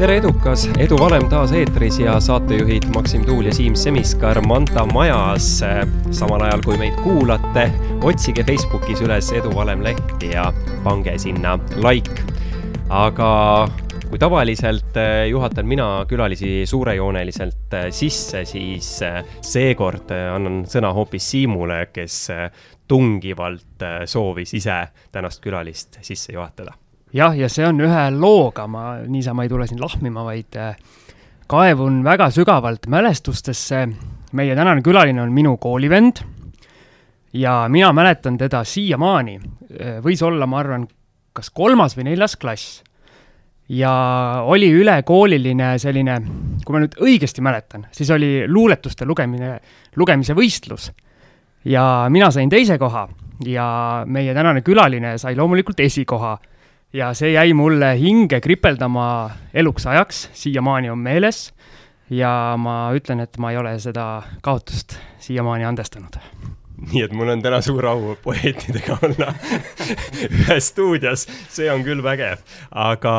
tere, edukas, Edu Valem taas eetris ja saatejuhid Maksim Tuul ja Siim Semiskar Manta majas. samal ajal, kui meid kuulate, otsige Facebookis üles Edu Valem leht ja pange sinna like. aga kui tavaliselt eh, juhatan mina külalisi suurejooneliselt eh, sisse, siis eh, seekord annan sõna hoopis Siimule, kes tungivalt soovis ise tänast külalist sisse juhatada jah, ja see on ühe looga, ma niisama ei tule siin lahmima, vaid äh, kaevun väga sügavalt mälestustesse. meie tänane külaline on minu koolivend ja mina mäletan teda siiamaani. Äh, võis olla, ma arvan, kas kolmas või neljas klass. ja oli ülekooliline selline, kui ma nüüd õigesti mäletan, siis oli luuletuste lugemine, lugemise võistlus. ja mina sain teise koha ja meie tänane külaline sai loomulikult esikoha ja see jäi mulle hinge kripeldama eluks ajaks, siiamaani on meeles. ja ma ütlen, et ma ei ole seda kaotust siiamaani andestanud. nii et mul on täna suur au poeetidega olla ühes stuudios, see on küll vägev. aga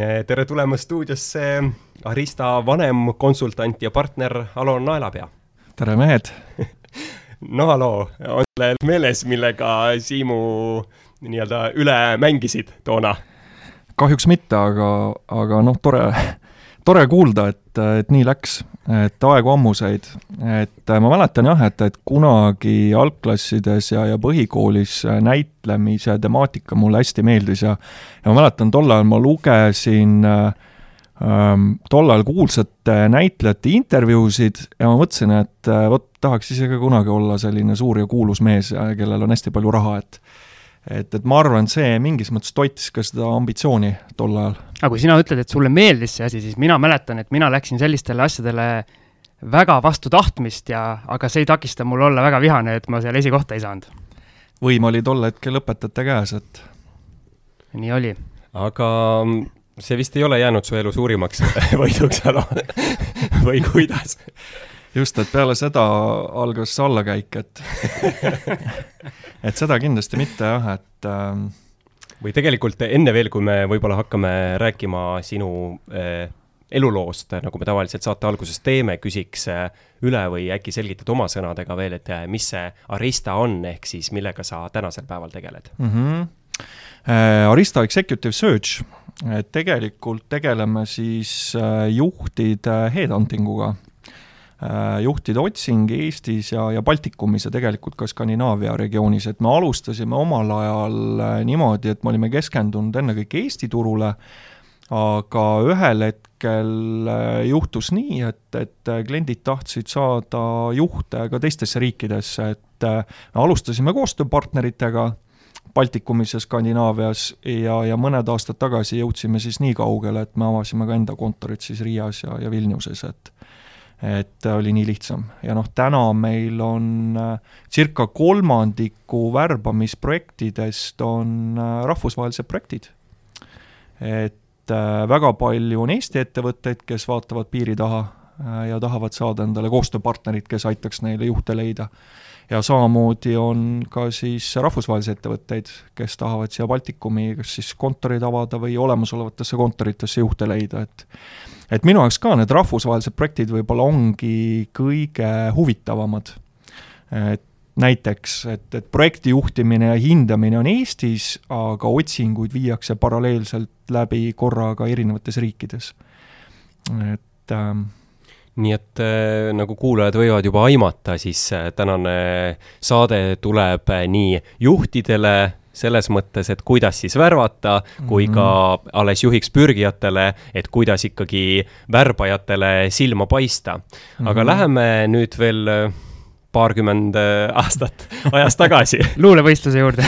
eh, tere tulemast stuudiosse, Arista vanem konsultant ja partner Alo Naelapea. tere, mehed no haloo, on teil meeles, millega Siimu nii-öelda üle mängisid toona? kahjuks mitte, aga, aga noh, tore, tore kuulda, et, et nii läks, et aegu ammuseid. et ma mäletan jah, et, et kunagi algklassides ja, ja põhikoolis näitlemise temaatika mulle hästi meeldis ja ja ma mäletan, tol ajal ma lugesin ähm, tol ajal kuulsate näitlejate intervjuusid ja ma mõtlesin, et vot tahaks ise ka kunagi olla selline suur ja kuulus mees, kellel on hästi palju raha, et et, et ma arvan, see mingis mõttes toitis ka seda ambitsiooni tol ajal. aga kui sina ütled, et sulle meeldis see asi, siis mina mäletan, et mina läksin sellistele asjadele väga vastu tahtmist ja, aga see ei takista mul olla väga vihane, et ma seal esikohta ei saanud. võim oli tol hetkel õpetajate käes, et nii oli. aga see vist ei ole jäänud su elu suurimaks võiduks, Alo või kuidas? Just, et peale seda algas allakäik, et et seda kindlasti mitte jah, et ähm, või tegelikult enne veel, kui me võib-olla hakkame rääkima sinu äh, eluloost, nagu me tavaliselt saate alguses teeme, küsiks äh, üle või äkki selgitad oma sõnadega veel, et äh, mis see Arista on, ehk siis millega sa tänasel päeval tegeled mm? -hmm. Äh, Arista Executive Search, et tegelikult tegeleme siis äh, juhtide headhunting uga Äh, juhtide otsing Eestis ja, ja Baltikumis ja tegelikult ka Skandinaavia regioonis, et me alustasime omal ajal äh, niimoodi, et me olime keskendunud ennekõike Eesti turule, aga ühel hetkel äh, juhtus nii, et, et kliendid tahtsid saada juhte ka teistesse riikidesse, et me alustasime koostööpartneritega, Baltikumis ja Skandinaavias ja, ja mõned aastad tagasi jõudsime siis nii kaugele, et me avasime ka enda kontorit siis Riias ja, ja Vilniuses, et et oli nii lihtsam ja noh, täna meil on äh, circa kolmandiku värbamisprojektidest on äh, rahvusvahelised projektid. et äh, väga palju on Eesti ettevõtteid, kes vaatavad piiri taha ja tahavad saada endale koostööpartnerit, kes aitaks neile juhte leida. ja samamoodi on ka siis rahvusvahelisi ettevõtteid, kes tahavad siia Baltikumi kas siis kontorid avada või olemasolevatesse kontoritesse juhte leida, et et minu jaoks ka need rahvusvahelised projektid võib-olla ongi kõige huvitavamad. et näiteks, et, et projekti juhtimine ja hindamine on Eestis, aga otsinguid viiakse paralleelselt läbi korraga erinevates riikides. et ähm, nii et äh, nagu kuulajad võivad juba aimata, siis äh, tänane saade tuleb äh, nii juhtidele, selles mõttes, et kuidas siis värvata, kui ka mhm. alles juhiks pürgijatele, et kuidas ikkagi värbajatele silma paista. aga mm -hmm. läheme nüüd veel äh, paarkümmend äh, aastat ajas tagasi luulevõistluse juurde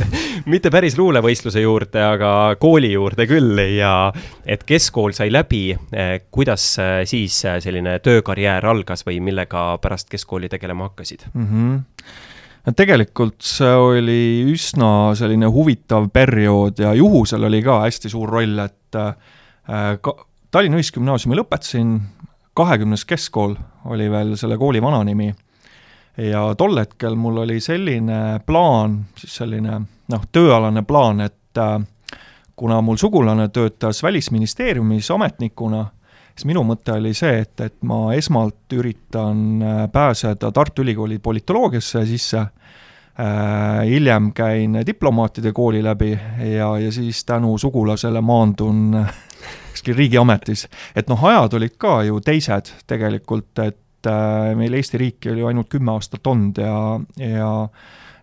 mitte päris luulevõistluse juurde, aga kooli juurde küll ja et keskkool sai läbi, äh, kuidas siis selline töökarjäär algas või millega pärast keskkooli tegelema hakkasid mm? -hmm tegelikult see oli üsna selline huvitav periood ja juhusel oli ka hästi suur roll, et äh, ka Tallinna Ühisgümnaasiumi lõpetasin, kahekümnes keskkool oli veel selle kooli vananimi, ja tol hetkel mul oli selline plaan, siis selline noh, tööalane plaan, et äh, kuna mul sugulane töötas Välisministeeriumis ametnikuna, siis minu mõte oli see, et, et ma esmalt üritan äh, pääseda Tartu Ülikooli politoloogiasse sisse Äh, hiljem käin diplomaatide kooli läbi ja, ja siis tänu sugulasele maandun kuskil riigiametis. et noh, ajad olid ka ju teised tegelikult, et äh, meil Eesti riiki oli ainult kümme aastat olnud ja, ja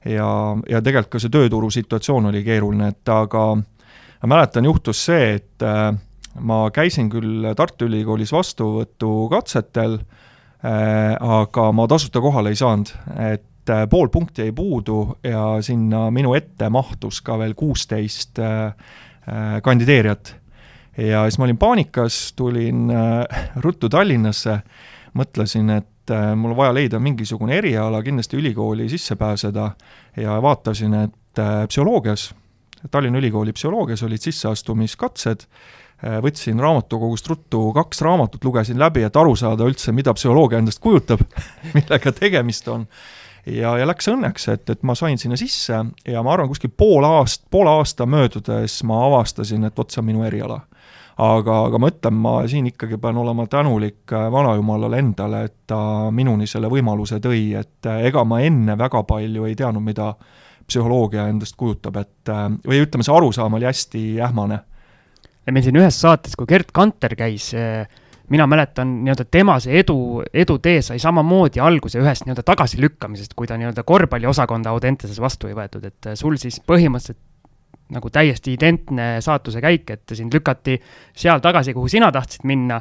ja, ja tegelikult ka see tööturu situatsioon oli keeruline, et aga ma mäletan, juhtus see, et äh, ma käisin küll Tartu Ülikoolis vastuvõtukatsetel äh,, aga ma tasuta kohale ei saanud, et äh, pool punkti jäi puudu ja sinna minu ette mahtus ka veel kuusteist äh, kandideerijat. ja siis ma olin paanikas, tulin ruttu Tallinnasse, mõtlesin, et mul on vaja leida mingisugune eriala, kindlasti ülikooli sisse pääseda ja vaatasin, et psühholoogias, Tallinna Ülikooli psühholoogias olid sisseastumiskatsed, võtsin raamatukogust ruttu kaks raamatut, lugesin läbi, et aru saada üldse, mida psühholoogia endast kujutab millega tegemist on ja, ja läks õnneks, et, et ma sain sinna sisse ja ma arvan, kuskil pool aast-, poole aasta möödudes ma avastasin, et vot see on minu eriala. aga, aga ma ütlen, ma siin ikkagi pean olema tänulik äh, vanajumalale endale, et ta minuni selle võimaluse tõi, et äh, ega ma enne väga palju ei teadnud, mida psühholoogia endast kujutab, et äh, või ütleme, see arusaam oli hästi ähmane. Ja meil siin ühes saates, kui Gerd Kanter käis äh mina mäletan nii-öelda tema see edu, edutee sai samamoodi alguse ühest nii-öelda tagasilükkamisest, kui ta nii-öelda korvpalliosakonda Audenteses vastu ei võetud, et äh, sul siis põhimõtteliselt nagu täiesti identne saatuse käik, et sind lükati seal tagasi, kuhu sina tahtsid minna,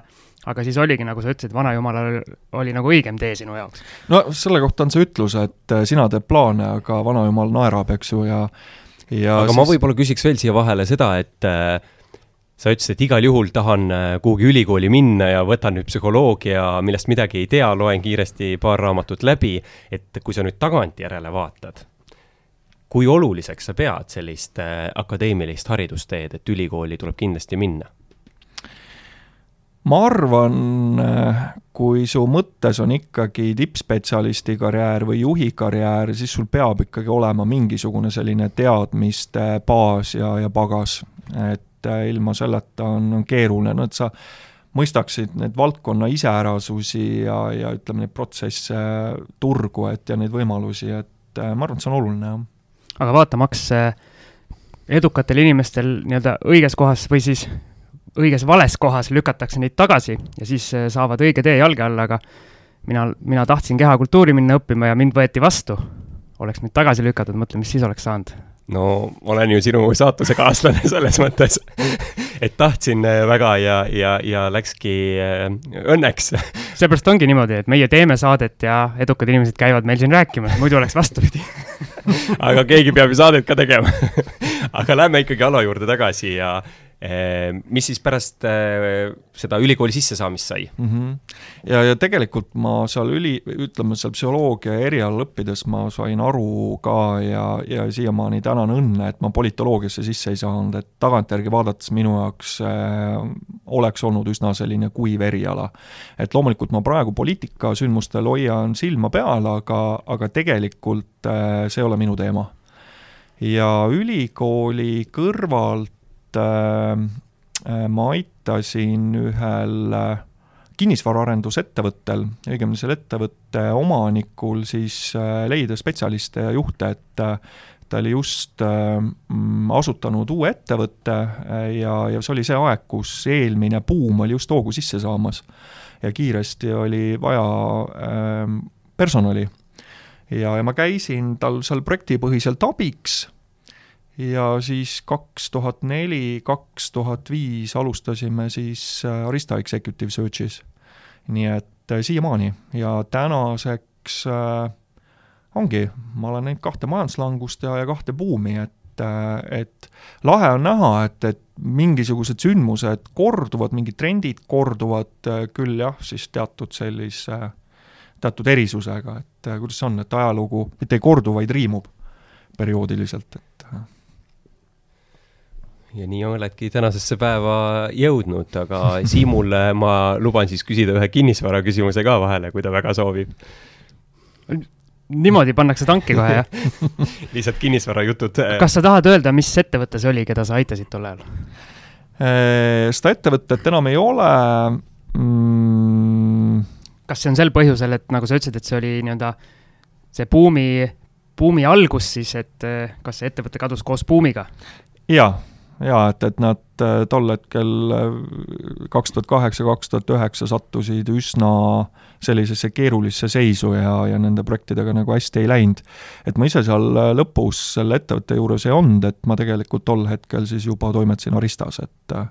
aga siis oligi, nagu sa ütlesid, vanajumalal oli nagu õigem tee sinu jaoks. no selle kohta on see ütlus, et äh, sina teed plaane, aga vanajumal naerab, eks ju, ja ja aga siis... ma võib-olla küsiks veel siia vahele seda, et äh, sa ütlesid, et igal juhul tahan äh, kuhugi ülikooli minna ja võtan nüüd psühholoogia, millest midagi ei tea, loen kiiresti paar raamatut läbi, et kui sa nüüd tagantjärele vaatad, kui oluliseks sa pead sellist äh, akadeemilist haridusteed, et ülikooli tuleb kindlasti minna? ma arvan, äh, kui su mõttes on ikkagi tippspetsialisti karjäär või juhi karjäär, siis sul peab ikkagi olema mingisugune selline teadmiste baas ja, ja pagas. et et äh, ilma selleta on, on keeruline, no et sa mõistaksid need valdkonna iseärasusi ja, ja ütleme, neid protsesse, turgu, et ja neid võimalusi, et äh, ma arvan, et see on oluline, jah. aga vaata, Max, äh, edukatel inimestel nii-öelda õiges kohas või siis õiges vales kohas lükatakse neid tagasi ja siis saavad õige tee jalge alla, aga mina, mina tahtsin kehakultuuri minna õppima ja mind võeti vastu. oleks mind tagasi lükatud, mõtle, mis siis oleks saanud no olen ju sinu saatusekaaslane selles mõttes, et tahtsin äh, väga ja, ja, ja läkski äh, õnneks. seepärast ongi niimoodi, et meie teeme saadet ja edukad inimesed käivad meil siin rääkimas, muidu oleks vastupidi aga keegi peab ju saadet ka tegema aga lähme ikkagi Alo juurde tagasi ja mis siis pärast äh, seda ülikooli sissesaamist sai mm? -hmm. ja, ja tegelikult ma seal üli, ütleme seal psühholoogia erialal õppides ma sain aru ka ja, ja siiamaani tänan õnne, et ma politoloogiasse sisse ei saanud, et tagantjärgi vaadates minu jaoks äh, oleks olnud üsna selline kuiv eriala. et loomulikult ma praegu poliitikasündmustel hoian silma peal, aga, aga tegelikult äh, see ei ole minu teema. ja ülikooli kõrvalt ma aitasin ühel äh, kinnisvaraarendusettevõttel, õigemini selle ettevõtte omanikul siis äh, leida spetsialiste ja juhte, et äh, ta oli just äh, asutanud uue ettevõtte äh, ja, ja see oli see aeg, kus eelmine buum oli just hoogu sisse saamas. ja kiiresti oli vaja äh, personali. ja, ja ma käisin tal seal projektipõhiselt abiks ja siis kaks tuhat neli, kaks tuhat viis alustasime siis äh, Arista Executive Search'is. nii et äh, siiamaani ja tänaseks äh, ongi, ma olen näinud kahte majanduslangust ja, ja kahte buumi, et äh, et lahe on näha, et, et mingisugused sündmused korduvad, mingid trendid korduvad küll jah, siis teatud sellise, teatud erisusega, et kuidas see on, et ajalugu mitte ei kordu, vaid riimub perioodiliselt, ja nii oledki tänasesse päeva jõudnud, aga Siimule ma luban siis küsida ühe kinnisvara küsimuse ka vahele, kui ta väga soovib. niimoodi pannakse tanki kohe, jah? lihtsalt kinnisvarajutud. Äh, kas sa tahad öelda, mis ettevõte see oli, keda sa aitasid tol ajal? Äh, seda ettevõtet enam ei ole mm.. kas see on sel põhjusel, et nagu sa ütlesid, et see oli nii-öelda see buumi, buumi algus siis, et äh, kas see ettevõte kadus koos buumiga? jaa, jaa, et, et nad tol hetkel kaks tuhat kaheksa, kaks tuhat üheksa sattusid üsna äh, sellisesse keerulisse seisu ja, ja nende projektidega nagu hästi ei läinud. et ma ise seal lõpus selle ettevõtte juures ei olnud, et ma tegelikult tol hetkel siis juba toimetasin Aristas, et äh,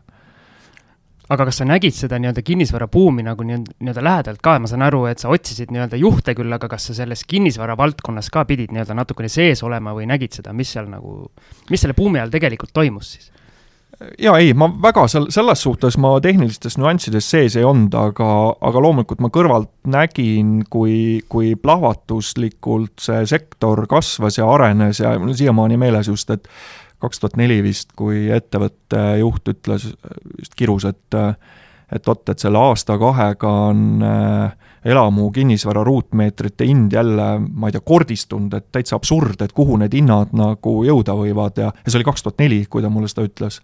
aga kas sa nägid seda nii-öelda kinnisvarabuumi nagu nii-öelda lähedalt ka, ma saan aru, et sa otsisid nii-öelda juhte küll, aga kas sa selles kinnisvara valdkonnas ka pidid nii-öelda natukene sees olema või nägid seda, mis seal nagu, mis selle buumi ajal tegelikult toimus siis? Jaa, ei, ma väga sel-, selles suhtes ma tehnilistes nüanssides sees ei olnud, aga, aga loomulikult ma kõrvalt nägin, kui, kui plahvatuslikult see sektor kasvas ja arenes ja mul on siiamaani meeles just, et kaks tuhat neli vist, kui ettevõtte juht ütles, just kirus, et et vot, et selle aasta-kahega on äh, elamu kinnisvara ruutmeetrite hind jälle, ma ei tea, kordistunud, et täitsa absurd, et kuhu need hinnad nagu jõuda võivad ja, ja see oli kaks tuhat neli, kui ta mulle seda ütles.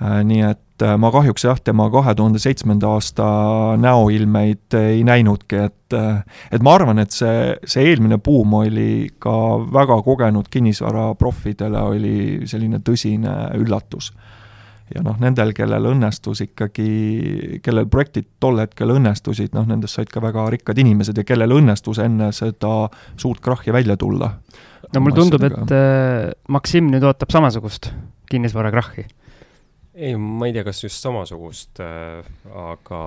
Äh, nii et äh, ma kahjuks jah, tema kahe tuhande seitsmenda aasta näoilmeid ei näinudki, et äh, et ma arvan, et see, see eelmine buum oli ka väga kogenud kinnisvaraproffidele oli selline tõsine üllatus ja noh, nendel, kellel õnnestus ikkagi, kellel projektid tol hetkel õnnestusid, noh nendest said ka väga rikkad inimesed ja kellel õnnestus enne seda suurt krahhi välja tulla. no mulle tundub, et äh, Maksim nüüd ootab samasugust kinnisvarakrahhi. ei, ma ei tea, kas just samasugust äh,, aga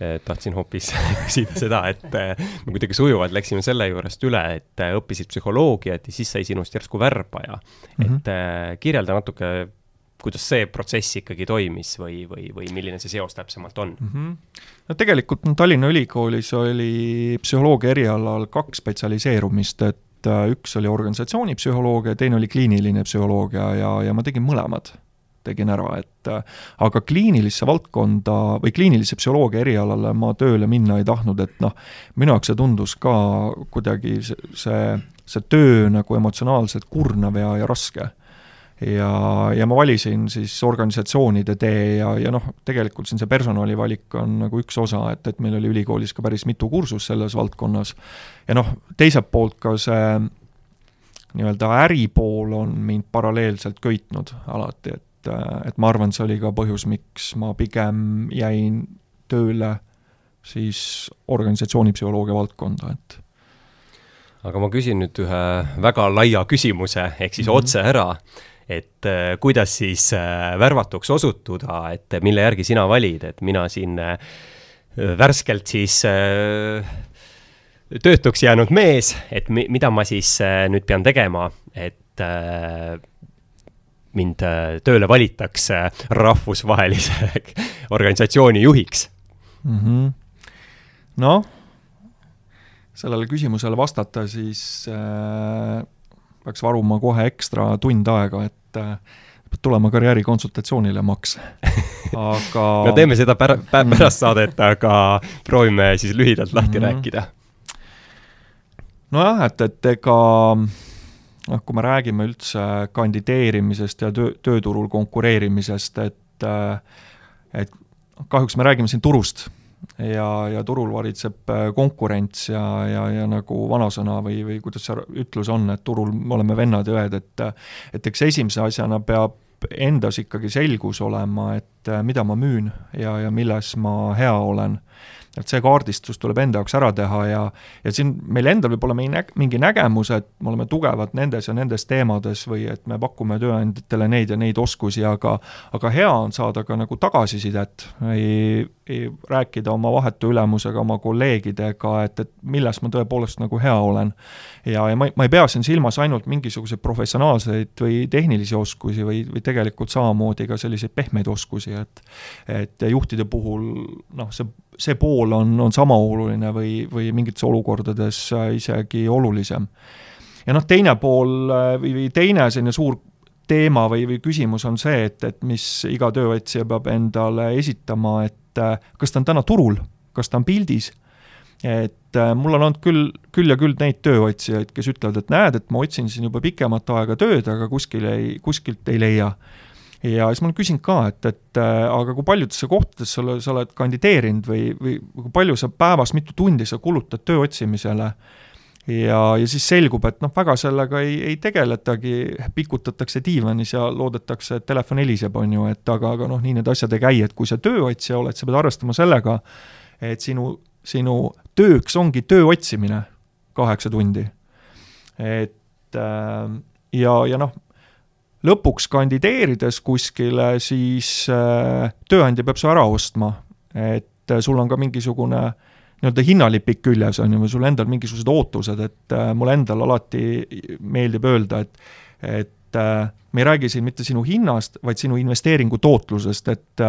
äh, tahtsin hoopis küsida seda, et äh, me kuidagi sujuvalt läksime selle juurest üle, et äh, õppisid psühholoogiat ja siis sai sinust järsku värbaja mm. -hmm. et kirjelda natuke kuidas see protsess ikkagi toimis või, või, või milline see seos täpsemalt on mm? -hmm. no tegelikult no, Tallinna Ülikoolis oli psühholoogia erialal kaks spetsialiseerumist, et äh, üks oli organisatsioonipsühholoogia teine oli kliiniline psühholoogia ja, ja ma tegin mõlemad tegin ära, et äh, aga kliinilisse valdkonda või kliinilise psühholoogia erialale ma tööle minna ei tahtnud, et noh, minu jaoks see tundus ka kuidagi see, see töö nagu emotsionaalselt kurnav ja, ja raske ja, ja ma valisin siis organisatsioonide tee ja, ja noh, tegelikult siin see personalivalik on nagu üks osa, et, et meil oli ülikoolis ka päris mitu kursust selles valdkonnas, ja noh, teiselt poolt ka see nii-öelda äripool on mind paralleelselt köitnud alati, et, et ma arvan, see oli ka põhjus, miks ma pigem jäin tööle siis organisatsioonipsühholoogia valdkonda, et aga ma küsin nüüd ühe väga laia küsimuse, ehk siis mm -hmm. otse ära et äh, kuidas siis äh, värvatuks osutuda, et mille järgi sina valid, et mina siin äh, värskelt siis töötuks jäänud mees, et mi-, mida ma siis nüüd pean tegema, et mind tööle valitakse rahvusvahelise organisatsiooni juhiks mm -hmm.? noh, sellele küsimusele vastata, siis äh, peaks varuma kohe ekstra tund aega, et äh, pead tulema karjäärikonsultatsioonile, Max. aga no teeme seda pär-, pärast saadet, aga proovime siis lühidalt lahti mm -hmm. rääkida. nojah, et, et ega noh, kui me räägime üldse kandideerimisest ja töö, tööturul konkureerimisest, et äh, et kahjuks me räägime siin turust ja, ja turul varitseb äh, konkurents ja, ja, ja nagu vanasõna või, või kuidas see ütlus on, et turul me oleme vennad ja õed, et et eks esimese asjana peab endas ikkagi selgus olema, et äh, mida ma müün ja, ja milles ma hea olen et see kaardistus tuleb enda jaoks ära teha ja, ja siin meil endal võib olla mingi, mingi nägemus, et me oleme tugevad nendes ja nendes teemades või et me pakume tööandjatele neid ja neid oskusi, aga aga hea on saada ka nagu tagasisidet, ei, ei rääkida oma vahetu ülemusega, oma kolleegidega, et, et milles ma tõepoolest nagu hea olen. ja, ja ma, ma ei pea siin silmas ainult mingisuguseid professionaalseid või tehnilisi oskusi või, või tegelikult samamoodi ka selliseid pehmeid oskusi, et et juhtide puhul noh, see see pool on, on sama oluline või, või mingites olukordades isegi olulisem. ja noh, teine pool äh, või, või teine selline suur teema või, või küsimus on see, et, et mis iga tööotsija peab endale esitama, et äh, kas ta on täna turul, kas ta on pildis et äh, mul on olnud küll, küll ja küll neid tööotsijaid, kes ütlevad, et näed, et ma otsin siin juba pikemat aega tööd, aga kuskil ei, kuskilt ei leia ja siis ma olen küsinud ka, et, et äh, aga kui paljudesse kohtadesse sa, sa oled kandideerinud või, või kui palju sa päevas, mitu tundi sa kulutad töö otsimisele, ja, ja siis selgub, et noh, väga sellega ei, ei tegeletagi, pikutatakse diivanis ja loodetakse, et telefon heliseb, on ju, et aga, aga noh, nii need asjad ei käi, et kui sa tööotsija oled, sa pead arvestama sellega, et sinu, sinu tööks ongi töö otsimine kaheksa tundi. et äh, ja, ja noh, lõpuks kandideerides kuskile, siis äh, tööandja peab su ära ostma, et äh, sul on ka mingisugune nii-öelda hinnalipik küljes, on ju, või sul endal mingisugused ootused, et äh, mulle endal alati meeldib öelda, et et me ei räägi siin mitte sinu hinnast, vaid sinu investeeringu tootlusest, et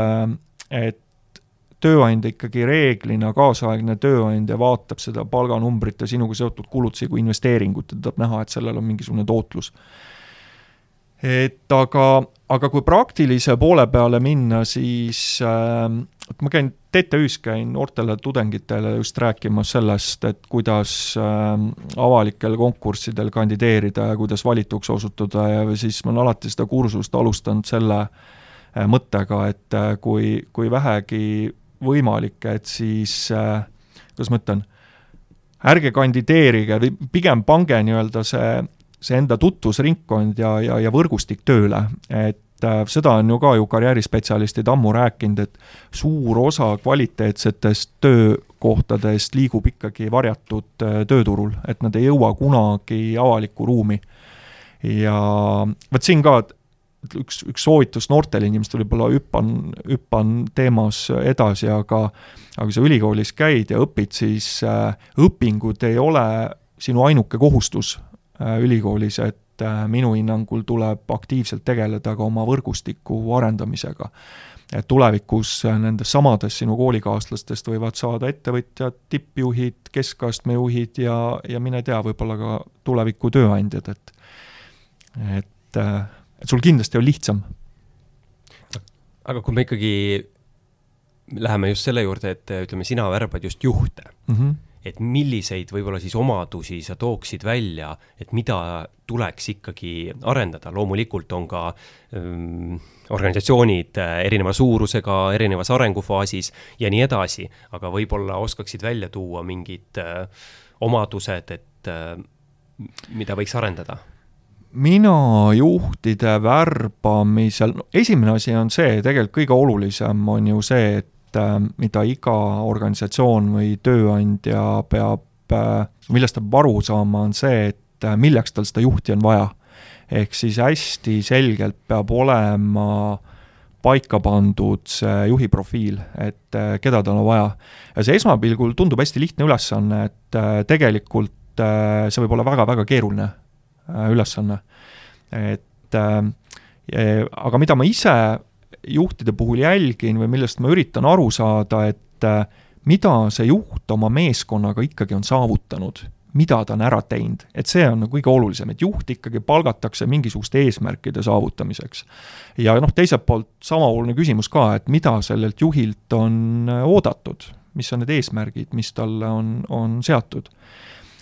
et tööandja ikkagi reeglina, kaasaegne tööandja vaatab seda palganumbrit ja sinuga seotud kulutusi kui investeeringut, ta tahab näha, et sellel on mingisugune tootlus et aga, aga kui praktilise poole peale minna, siis äh, ma käin TTÜ-s käin noortele tudengitele just rääkimas sellest, et kuidas äh, avalikel konkurssidel kandideerida ja kuidas valituks osutuda ja siis ma olen alati seda kursust alustanud selle äh, mõttega, et äh, kui, kui vähegi võimalik, et siis äh, kuidas ma ütlen, ärge kandideerige pigem pange nii-öelda see see enda tutvusringkond ja, ja, ja võrgustik tööle, et äh, seda on ju ka ju karjäärispetsialistid ammu rääkinud, et suur osa kvaliteetsetest töökohtadest liigub ikkagi varjatud äh, tööturul, et nad ei jõua kunagi avalikku ruumi. ja vot siin ka üks, üks soovitus noortele inimestele, võib-olla hüppan, hüppan teemas edasi, aga aga kui sa ülikoolis käid ja õpid, siis äh, õpingud ei ole sinu ainuke kohustus ülikoolis, et äh, minu hinnangul tuleb aktiivselt tegeleda ka oma võrgustiku arendamisega. et tulevikus äh, nendest samadest sinu koolikaaslastest võivad saada ettevõtjad, tippjuhid, keskastme juhid ja, ja mine tea, võib-olla ka tuleviku tööandjad, et et, et sul kindlasti on lihtsam. aga kui me ikkagi läheme just selle juurde, et ütleme, sina värbad just juhte mm, -hmm et milliseid võib-olla siis omadusi sa tooksid välja, et mida tuleks ikkagi arendada, loomulikult on ka ähm, organisatsioonid äh, erineva suurusega, erinevas arengufaasis ja nii edasi, aga võib-olla oskaksid välja tuua mingid äh, omadused, et äh, mida võiks arendada? mina juhtide värbamisel, no esimene asi on see, tegelikult kõige olulisem on ju see, et mida iga organisatsioon või tööandja peab, äh, millest ta peab aru saama, on see, et äh, milleks tal seda juhti on vaja. ehk siis hästi selgelt peab olema paika pandud see juhi profiil, et keda tal on vaja. ja see esmapilgul tundub hästi lihtne ülesanne, et tegelikult see võib olla väga-väga keeruline ülesanne. et aga mida ma ise juhtide puhul jälgin või millest ma üritan aru saada, et äh, mida see juht oma meeskonnaga ikkagi on saavutanud, mida ta on ära teinud, et see on nagu kõige olulisem, et juht ikkagi palgatakse mingisuguste eesmärkide saavutamiseks. ja noh, teiselt poolt sama oluline küsimus ka, et mida sellelt juhilt on äh, oodatud, mis on need eesmärgid, mis talle on, on seatud.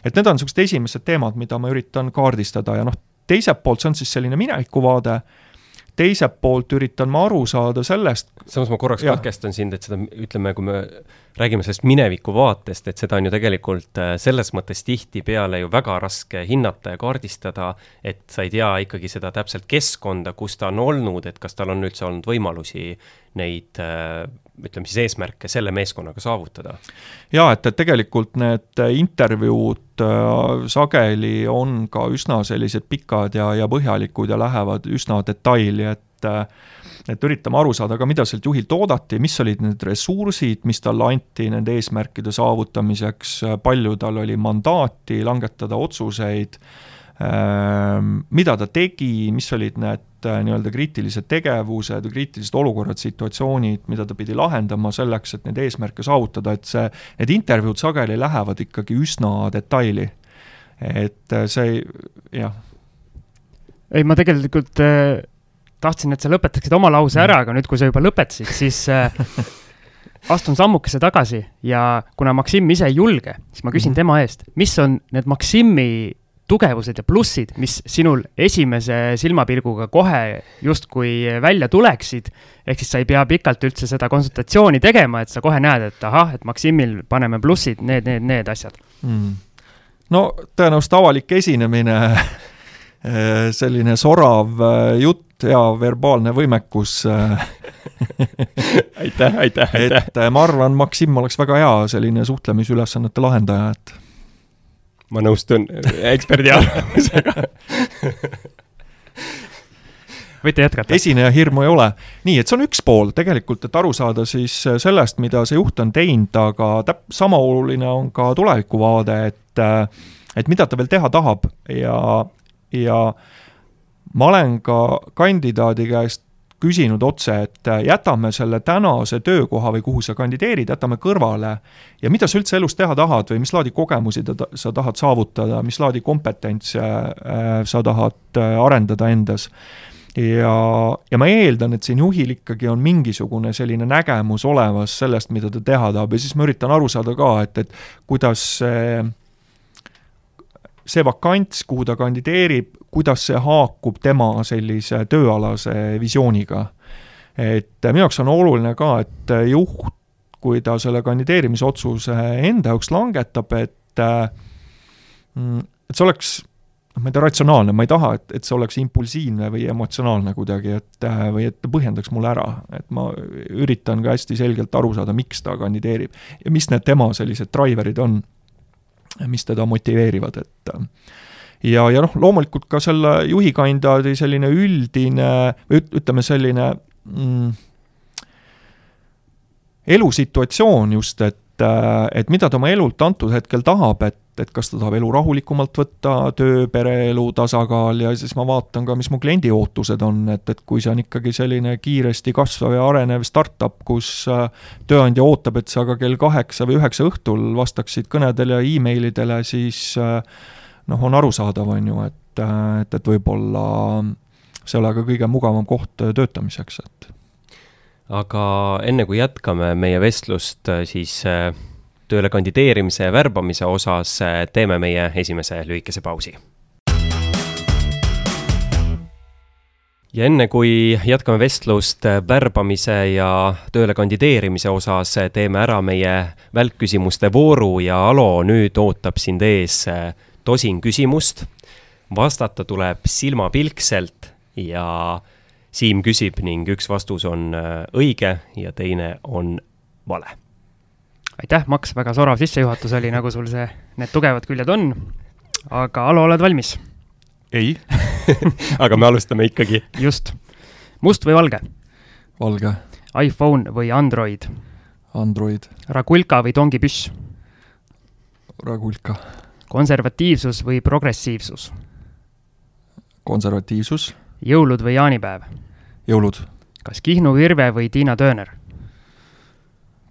et need on niisugused esimesed teemad, mida ma üritan kaardistada ja noh, teiselt poolt see on siis selline minevikuvaade, teiselt poolt üritan ma aru saada sellest. samas ma korraks ja. katkestan sind, et seda ütleme, kui me räägime sellest mineviku vaatest, et seda on ju tegelikult äh, selles mõttes tihtipeale ju väga raske hinnata ja kaardistada, et sa ei tea ikkagi seda täpselt keskkonda, kus ta on olnud, et kas tal on üldse olnud võimalusi neid äh, ütleme siis eesmärke selle meeskonnaga saavutada? jaa, et, et tegelikult need intervjuud äh, sageli on ka üsna sellised pikad ja, ja põhjalikud ja lähevad üsna detaili, et et üritame aru saada ka, mida sealt juhilt oodati, mis olid need ressursid, mis talle anti nende eesmärkide saavutamiseks, palju tal oli mandaati langetada otsuseid, ähm, mida ta tegi, mis olid need äh, nii-öelda kriitilised tegevused kriitilised olukorrad, situatsioonid, mida ta pidi lahendama selleks, et neid eesmärke saavutada, et see, need intervjuud sageli lähevad ikkagi üsna detaili. et äh, see, jah. ei, ma tegelikult äh tahtsin, et sa lõpetaksid oma lause ära, aga nüüd, kui sa juba lõpetasid, siis äh, astun sammukese tagasi ja kuna Maksim ise ei julge, siis ma küsin -hmm. tema eest, mis on need Maksimi tugevused ja plussid, mis sinul esimese silmapilguga kohe justkui välja tuleksid, ehk siis sa ei pea pikalt üldse seda konsultatsiooni tegema, et sa kohe näed, et ahah, et Maksimil paneme plussid, need, need, need asjad mm.. no tõenäoliselt avalik esinemine selline sorav jutt, hea verbaalne võimekus aitäh, aitäh, aitäh! et ma arvan, Maksim oleks väga hea selline suhtlemisülesannete lahendaja, et ma nõustun eksperdi arvamusega võite jätkata. esineja hirmu ei ole. nii, et see on üks pool tegelikult, et aru saada siis sellest, mida see juht on teinud, aga täp-, sama oluline on ka tulevikuvaade, et et mida ta veel teha tahab ja, ja ma olen ka kandidaadi käest küsinud otse, et äh, jätame selle tänase töökoha või kuhu sa kandideerid, jätame kõrvale ja mida sa üldse elus teha tahad või mis laadi kogemusi ta, sa tahad saavutada, mis laadi kompetentse äh, sa tahad äh, arendada endas. ja, ja ma eeldan, et siin juhil ikkagi on mingisugune selline nägemus olemas sellest, mida ta teha tahab ja siis ma üritan aru saada ka, et, et kuidas see see vakants, kuhu ta kandideerib, kuidas see haakub tema sellise tööalase visiooniga. et minu jaoks on oluline ka, et juht, kui ta selle kandideerimisotsuse enda jaoks langetab, et mm, et see oleks noh, ma ei tea, ratsionaalne, ma ei taha, et, et see oleks impulsiivne või emotsionaalne kuidagi, et või et ta põhjendaks mulle ära, et ma üritan ka hästi selgelt aru saada, miks ta kandideerib ja mis need tema sellised driver'id on, mis teda motiveerivad, et ja, ja noh, loomulikult ka selle juhikandidaadi selline üldine või ütleme, selline mm, elusituatsioon just, et, et mida ta oma elult antud hetkel tahab, et, et kas ta tahab elu rahulikumalt võtta, töö, pereelu tasakaal ja siis ma vaatan ka, mis mu kliendi ootused on, et, et kui see on ikkagi selline kiiresti kasvav ja arenev startup, kus äh, tööandja ootab, et sa ka kell kaheksa või üheksa õhtul vastaksid kõnedele ja emailidele, siis äh, noh, on arusaadav, on ju, et, et, et võib-olla see ei ole ka kõige mugavam koht töötamiseks, et aga enne kui jätkame meie vestlust, siis äh, tööle kandideerimise ja värbamise osas äh, teeme meie esimese lühikese pausi. ja enne, kui jätkame vestlust äh, värbamise ja tööle kandideerimise osas, teeme ära meie välkküsimuste vooru ja Alo, nüüd ootab sind ees tosin küsimust, vastata tuleb silmapilkselt ja Siim küsib ning üks vastus on äh, õige ja teine on vale. aitäh, Max, väga sorav sissejuhatus oli, nagu sul see, need tugevad küljed on. aga Alo, oled valmis? ei aga me alustame ikkagi. just. must või valge? valge. iPhone või Android? Android. Ragulka või tongipüss? Ragulka konservatiivsus või progressiivsus? konservatiivsus. jõulud või jaanipäev? jõulud. kas Kihnu Virve või Tiina Turner?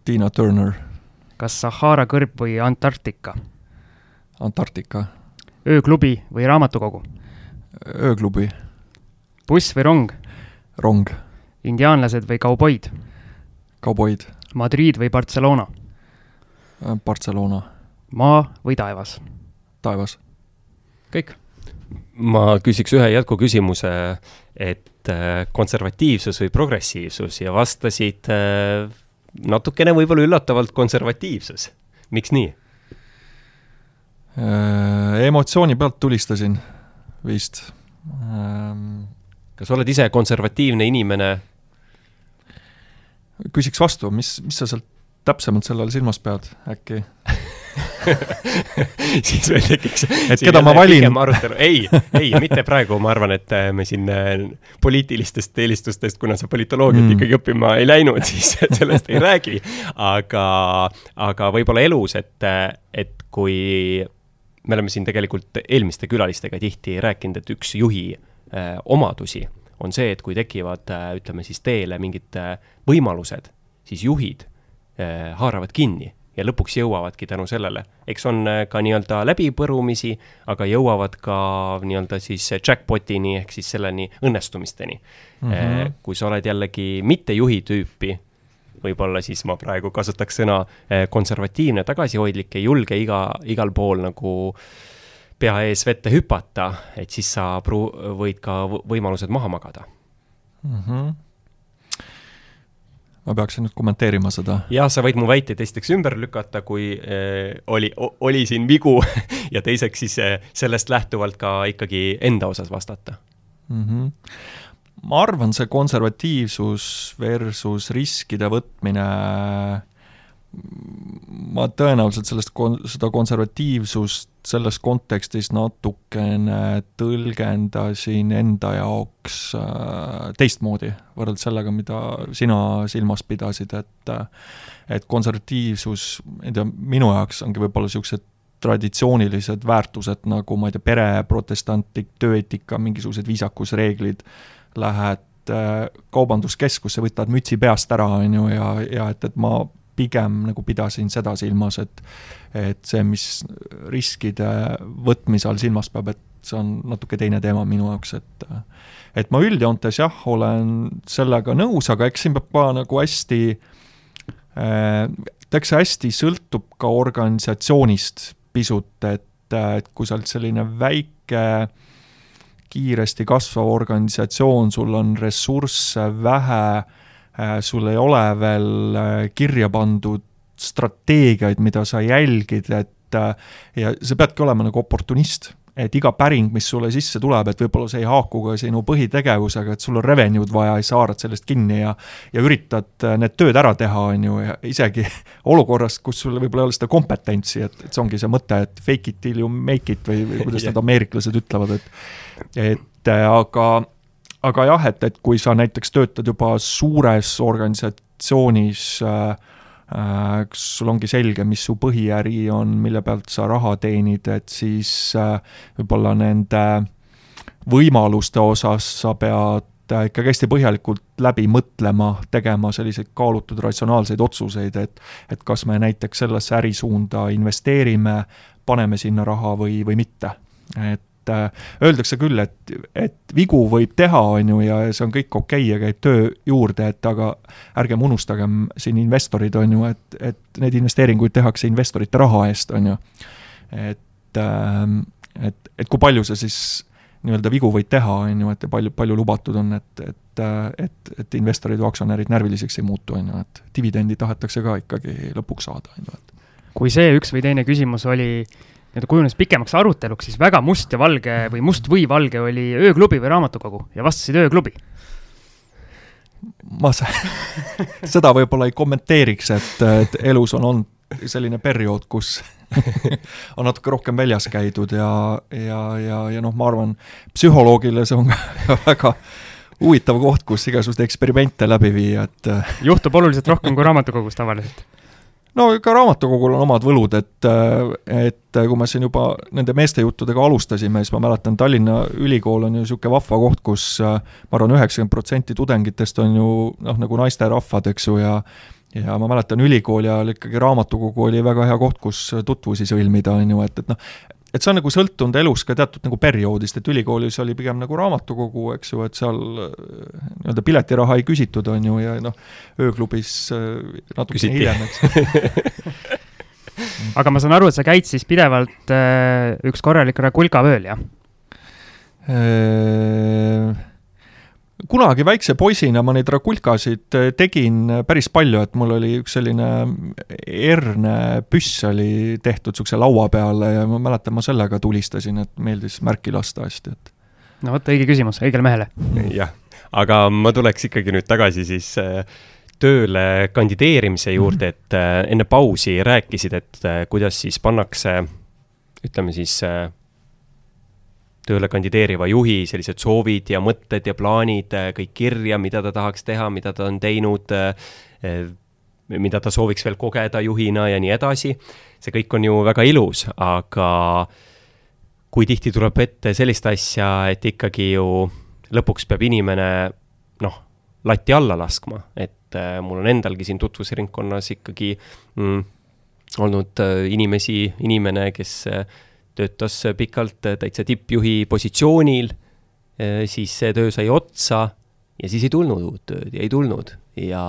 Tiina Turner. kas Sahara kõrb või Antarktika? Antarktika. ööklubi või raamatukogu? ööklubi. buss või rong? rong. indiaanlased või kauboid? kauboid. Madrid või Barcelona? Barcelona. maa või taevas? Taevas. kõik. ma küsiks ühe jätkuküsimuse, et äh, konservatiivsus või progressiivsus ja vastasid äh, natukene võib-olla üllatavalt konservatiivsus. miks nii? Äh, emotsiooni pealt tulistasin vist. Ähm, kas oled ise konservatiivne inimene? küsiks vastu, mis, mis sa sealt täpsemalt selle all silmas pead, äkki siis meil tekiks. et keda ma valin? ei, ei, mitte praegu, ma arvan, et äh, me siin äh, poliitilistest eelistustest, kuna sa politoloogiat mm. ikkagi õppima ei läinud, siis sellest ei räägi. aga, aga võib-olla elus, et, et kui me oleme siin tegelikult eelmiste külalistega tihti rääkinud, et üks juhi äh, omadusi on see, et kui tekivad äh,, ütleme siis teele mingid äh, võimalused, siis juhid äh, haaravad kinni ja lõpuks jõuavadki tänu sellele, eks on äh, ka nii-öelda läbipõrumisi, aga jõuavad ka nii-öelda siis jackpot'ini ehk siis selleni õnnestumisteni mm. -hmm. kui sa oled jällegi mitte juhi tüüpi, võib-olla siis ma praegu kasutaks sõna eh, konservatiivne, tagasihoidlik, ei julge iga, igal pool nagu pea ees vette hüpata, et siis sa pru-, võid ka võimalused maha magada mm. -hmm ma peaksin nüüd kommenteerima seda? jah, sa võid mu väiteid esiteks ümber lükata, kui äh, oli, oli siin vigu ja teiseks siis äh, sellest lähtuvalt ka ikkagi enda osas vastata mm. -hmm ma arvan, see konservatiivsus versus riskide võtmine, ma tõenäoliselt sellest kon-, seda konservatiivsust selles kontekstis natukene tõlgendasin enda jaoks äh, teistmoodi, võrreldes sellega, mida sina silmas pidasid, et et konservatiivsus, ma ei tea, minu jaoks ongi võib-olla niisugused traditsioonilised väärtused nagu ma ei tea, pere, protestantlik tööeetika, mingisugused viisakusreeglid, lähed äh, kaubanduskeskusse, võtad mütsi peast ära, on ju, ja, ja et, et ma pigem nagu pidasin seda silmas, et et see, mis riskide võtmise all silmas peab, et see on natuke teine teema minu jaoks, et et ma üldjoontes jah, olen sellega nõus, aga eks siin peab ka nagu hästi äh,, eks see hästi sõltub ka organisatsioonist pisut, et, et kui sa oled selline väike kiiresti kasvav organisatsioon, sul on ressursse vähe, äh, sul ei ole veel äh, kirja pandud strateegiaid, mida sa jälgid, et äh, ja sa peadki olema nagu oportunist et iga päring, mis sulle sisse tuleb, et võib-olla see ei haaku ka sinu põhitegevusega, et sul on revenue'd vaja ja sa haarad sellest kinni ja ja üritad need tööd ära teha, on ju, ja isegi olukorras, kus sul võib-olla ei ole seda kompetentsi, et, et see ongi see mõte, et fake it till you make it või, või kuidas need ameeriklased ütlevad, et et äh, aga, aga jah, et, et kui sa näiteks töötad juba suures organisatsioonis äh, äh, kas sul ongi selge, mis su põhiäri on, mille pealt sa raha teenid, et siis võib-olla nende võimaluste osas sa pead ikkagi hästi põhjalikult läbi mõtlema, tegema selliseid kaalutud ratsionaalseid otsuseid, et et kas me näiteks sellesse ärisuunda investeerime, paneme sinna raha või, või mitte. et et äh, öeldakse küll, et, et vigu võib teha, on ju, ja see on kõik okei okay ja käib töö juurde, et aga ärgem unustagem siin investorid, on ju, et, et neid investeeringuid tehakse investorite raha eest, on ju. et, ähm, et, et kui palju sa siis nii-öelda vigu võid teha, on ju, et palju, palju lubatud on, et, et, et, et investorid või aktsionärid närviliseks ei muutu, on ju, et dividendi tahetakse ka ikkagi lõpuks saada, on ju, et kui see üks või teine küsimus oli äh, nii-öelda kujunes pikemaks aruteluks, siis väga must ja valge või must või valge oli ööklubi või raamatukogu ja vastasid ööklubi. ma seda võib-olla ei kommenteeriks, et, et elus on olnud selline periood, kus on natuke rohkem väljas käidud ja, ja, ja, ja noh, ma arvan, psühholoogile see on ka väga huvitav koht, kus igasuguseid eksperimente läbi viia, et juhtub oluliselt rohkem kui raamatukogus tavaliselt no ka raamatukogul on omad võlud, et, et kui me siin juba nende meeste juttudega alustasime, siis ma mäletan, Tallinna Ülikool on ju niisugune vahva koht, kus ma arvan, üheksakümmend protsenti tudengitest on ju noh, nagu naisterahvad, eks ju, ja ja ma mäletan, ülikooli ajal ikkagi raamatukogu oli väga hea koht, kus tutvusi sõlmida, on ju, et, et noh, et see on nagu sõltunud elus ka teatud nagu perioodist, et ülikoolis oli pigem nagu raamatukogu, eks ju, et seal äh, nii-öelda piletiraha ei küsitud, on ju, ja noh, ööklubis äh, natuke hiljem, eks aga ma saan aru, et sa käid siis pidevalt äh, üks korralik Rakulka vööl, jah? Kunagi väikse poisina ma neid rakulkasid äh, tegin äh, päris palju, et mul oli üks selline herne püss oli tehtud niisuguse laua peale ja ma mäletan, ma sellega tulistasin, et meeldis märki lasta hästi, et no vot, õige küsimus, õigele mehele. jah, aga ma tuleks ikkagi nüüd tagasi siis tööle kandideerimise juurde, et enne pausi rääkisid, et kuidas siis pannakse ütleme siis tööle kandideeriva juhi sellised soovid ja mõtted ja plaanid äh, kõik kirja, mida ta tahaks teha, mida ta on teinud, äh, mida ta sooviks veel kogeda juhina ja nii edasi. see kõik on ju väga ilus, aga kui tihti tuleb ette sellist asja, et ikkagi ju lõpuks peab inimene noh, lati alla laskma, et äh, mul on endalgi siin tutvusringkonnas ikkagi mm, olnud inimesi, inimene, kes töötas pikalt täitsa tippjuhi positsioonil, siis see töö sai otsa ja siis ei tulnud uut tööd ja ei tulnud. Ja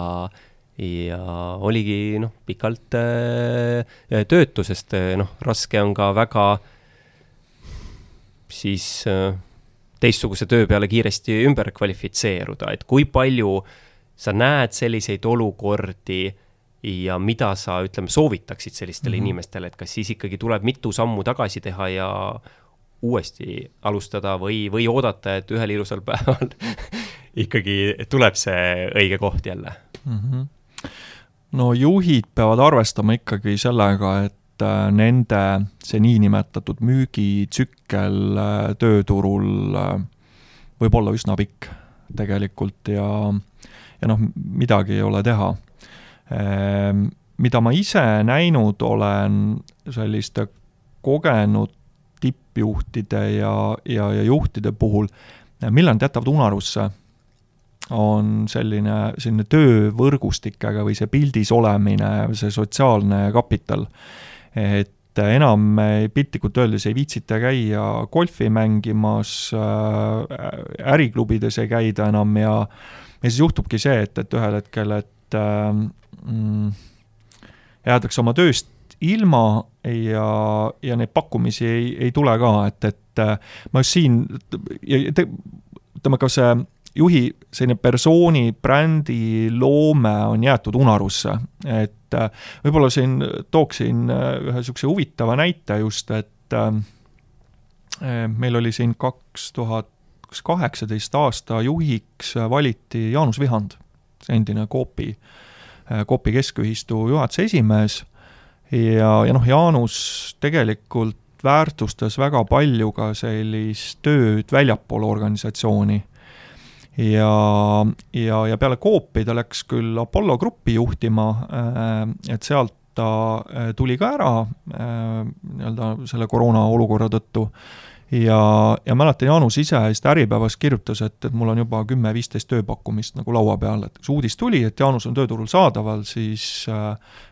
ja oligi noh, pikalt äh, töötu, sest äh, noh, raske on ka väga siis teistsuguse töö peale kiiresti ümber kvalifitseeruda, et kui palju sa näed selliseid olukordi ja mida sa, ütleme, soovitaksid sellistele mm -hmm. inimestele, et kas siis ikkagi tuleb mitu sammu tagasi teha ja uuesti alustada või, või oodata, et ühel ilusal päeval ikkagi tuleb see õige koht jälle mm? -hmm. no juhid peavad arvestama ikkagi sellega, et äh, nende see niinimetatud müügitsükkel äh, tööturul äh, võib olla üsna pikk tegelikult ja, ja noh, midagi ei ole teha mida ma ise näinud olen selliste kogenud tippjuhtide ja, ja, ja juhtide puhul, millal nad jätavad unarusse, on selline, selline töövõrgustikega või see pildis olemine, see sotsiaalne kapital. et enam piltlikult öeldes ei viitsita käia golfi mängimas äh,, äriklubides ei käida enam ja ja siis juhtubki see, et, et ühel hetkel, et äh, mm, jäädakse oma tööst ilma ja, ja neid pakkumisi ei, ei tule ka, et, et äh, ma just siin, ütleme ka see juhi selline persooni, brändi loome on jäetud unarusse, et äh, võib-olla siin tooksin äh, ühe niisuguse huvitava näite just, et meil oli siin kaks tuhat kaheksateist aasta juhiks valiti Jaanus Vihand, endine Coopi äh, Copi Keskühistu juhatuse esimees ja, ja noh, Jaanus tegelikult väärtustas väga palju ka sellist tööd väljapool organisatsiooni. ja, ja, ja peale Coopi ta läks küll Apollo Gruppi juhtima, äh, et sealt ta äh, tuli ka ära äh, nii-öelda selle koroona olukorra tõttu ja, ja mäletan, Jaanus ise vist Äripäevas kirjutas, et, et mul on juba kümme-viisteist tööpakkumist nagu laua peal, et kui see uudis tuli, et Jaanus on tööturul saadaval, siis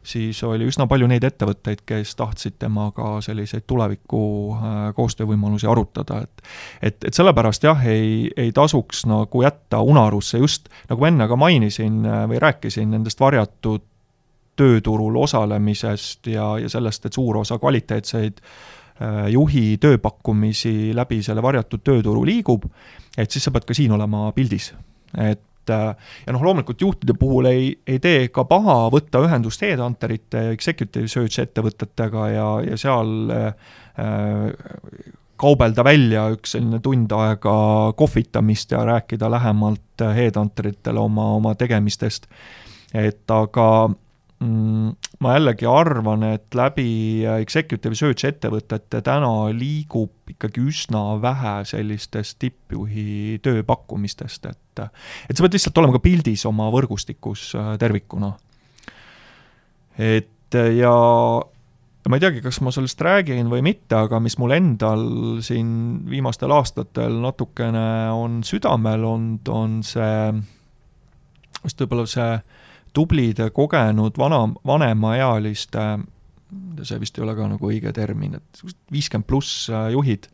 siis oli üsna palju neid ettevõtteid, kes tahtsid temaga selliseid tuleviku äh, koostöövõimalusi arutada, et et, et sellepärast jah, ei, ei tasuks nagu jätta unarusse just, nagu ma enne ka mainisin äh, või rääkisin nendest varjatud tööturul osalemisest ja, ja sellest, et suur osa kvaliteetseid Äh, juhi tööpakkumisi läbi selle varjatud tööturu liigub, et siis sa pead ka siin olema pildis. et äh, ja noh, loomulikult juhtide puhul ei, ei tee ka paha võtta ühendust headhunterite ja executive search ettevõtetega ja, ja seal äh, kaubelda välja üks selline tund aega kohvitamist ja rääkida lähemalt headhunteritele oma, oma tegemistest. et aga ma jällegi arvan, et läbi executive search ettevõtete täna liigub ikkagi üsna vähe sellistest tippjuhi tööpakkumistest, et et sa pead lihtsalt olema ka pildis oma võrgustikus äh, tervikuna. et ja ma ei teagi, kas ma sellest räägin või mitte, aga mis mul endal siin viimastel aastatel natukene on südamel olnud, on see, just võib-olla see tublide, kogenud, vana, vanemaealiste, see vist ei ole ka nagu õige termin, et viiskümmend pluss äh, juhid,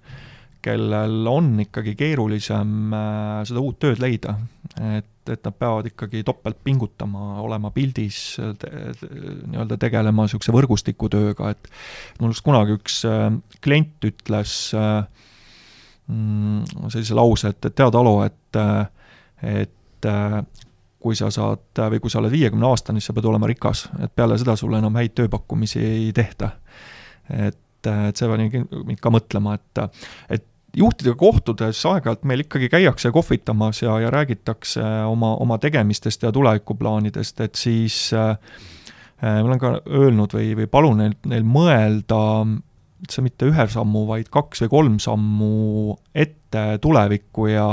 kellel on ikkagi keerulisem äh, seda uut tööd leida. et, et nad peavad ikkagi topelt pingutama, olema pildis nii-öelda tegelema niisuguse võrgustikutööga, et mul just kunagi üks äh, klient ütles mm, sellise lause, et, et tead, Alo, et et kui sa saad või kui sa oled viiekümne aastane, siis sa pead olema rikas, et peale seda sulle enam häid tööpakkumisi ei tehta. et, et see pani mind ka mõtlema, et, et juhtidega kohtudes aeg-ajalt meil ikkagi käiakse kohvitamas ja, ja räägitakse oma, oma tegemistest ja tulevikuplaanidest, et siis äh, ma olen ka öelnud või, või palun neil, neil mõelda üldse mitte ühe sammu, vaid kaks või kolm sammu ette tulevikku ja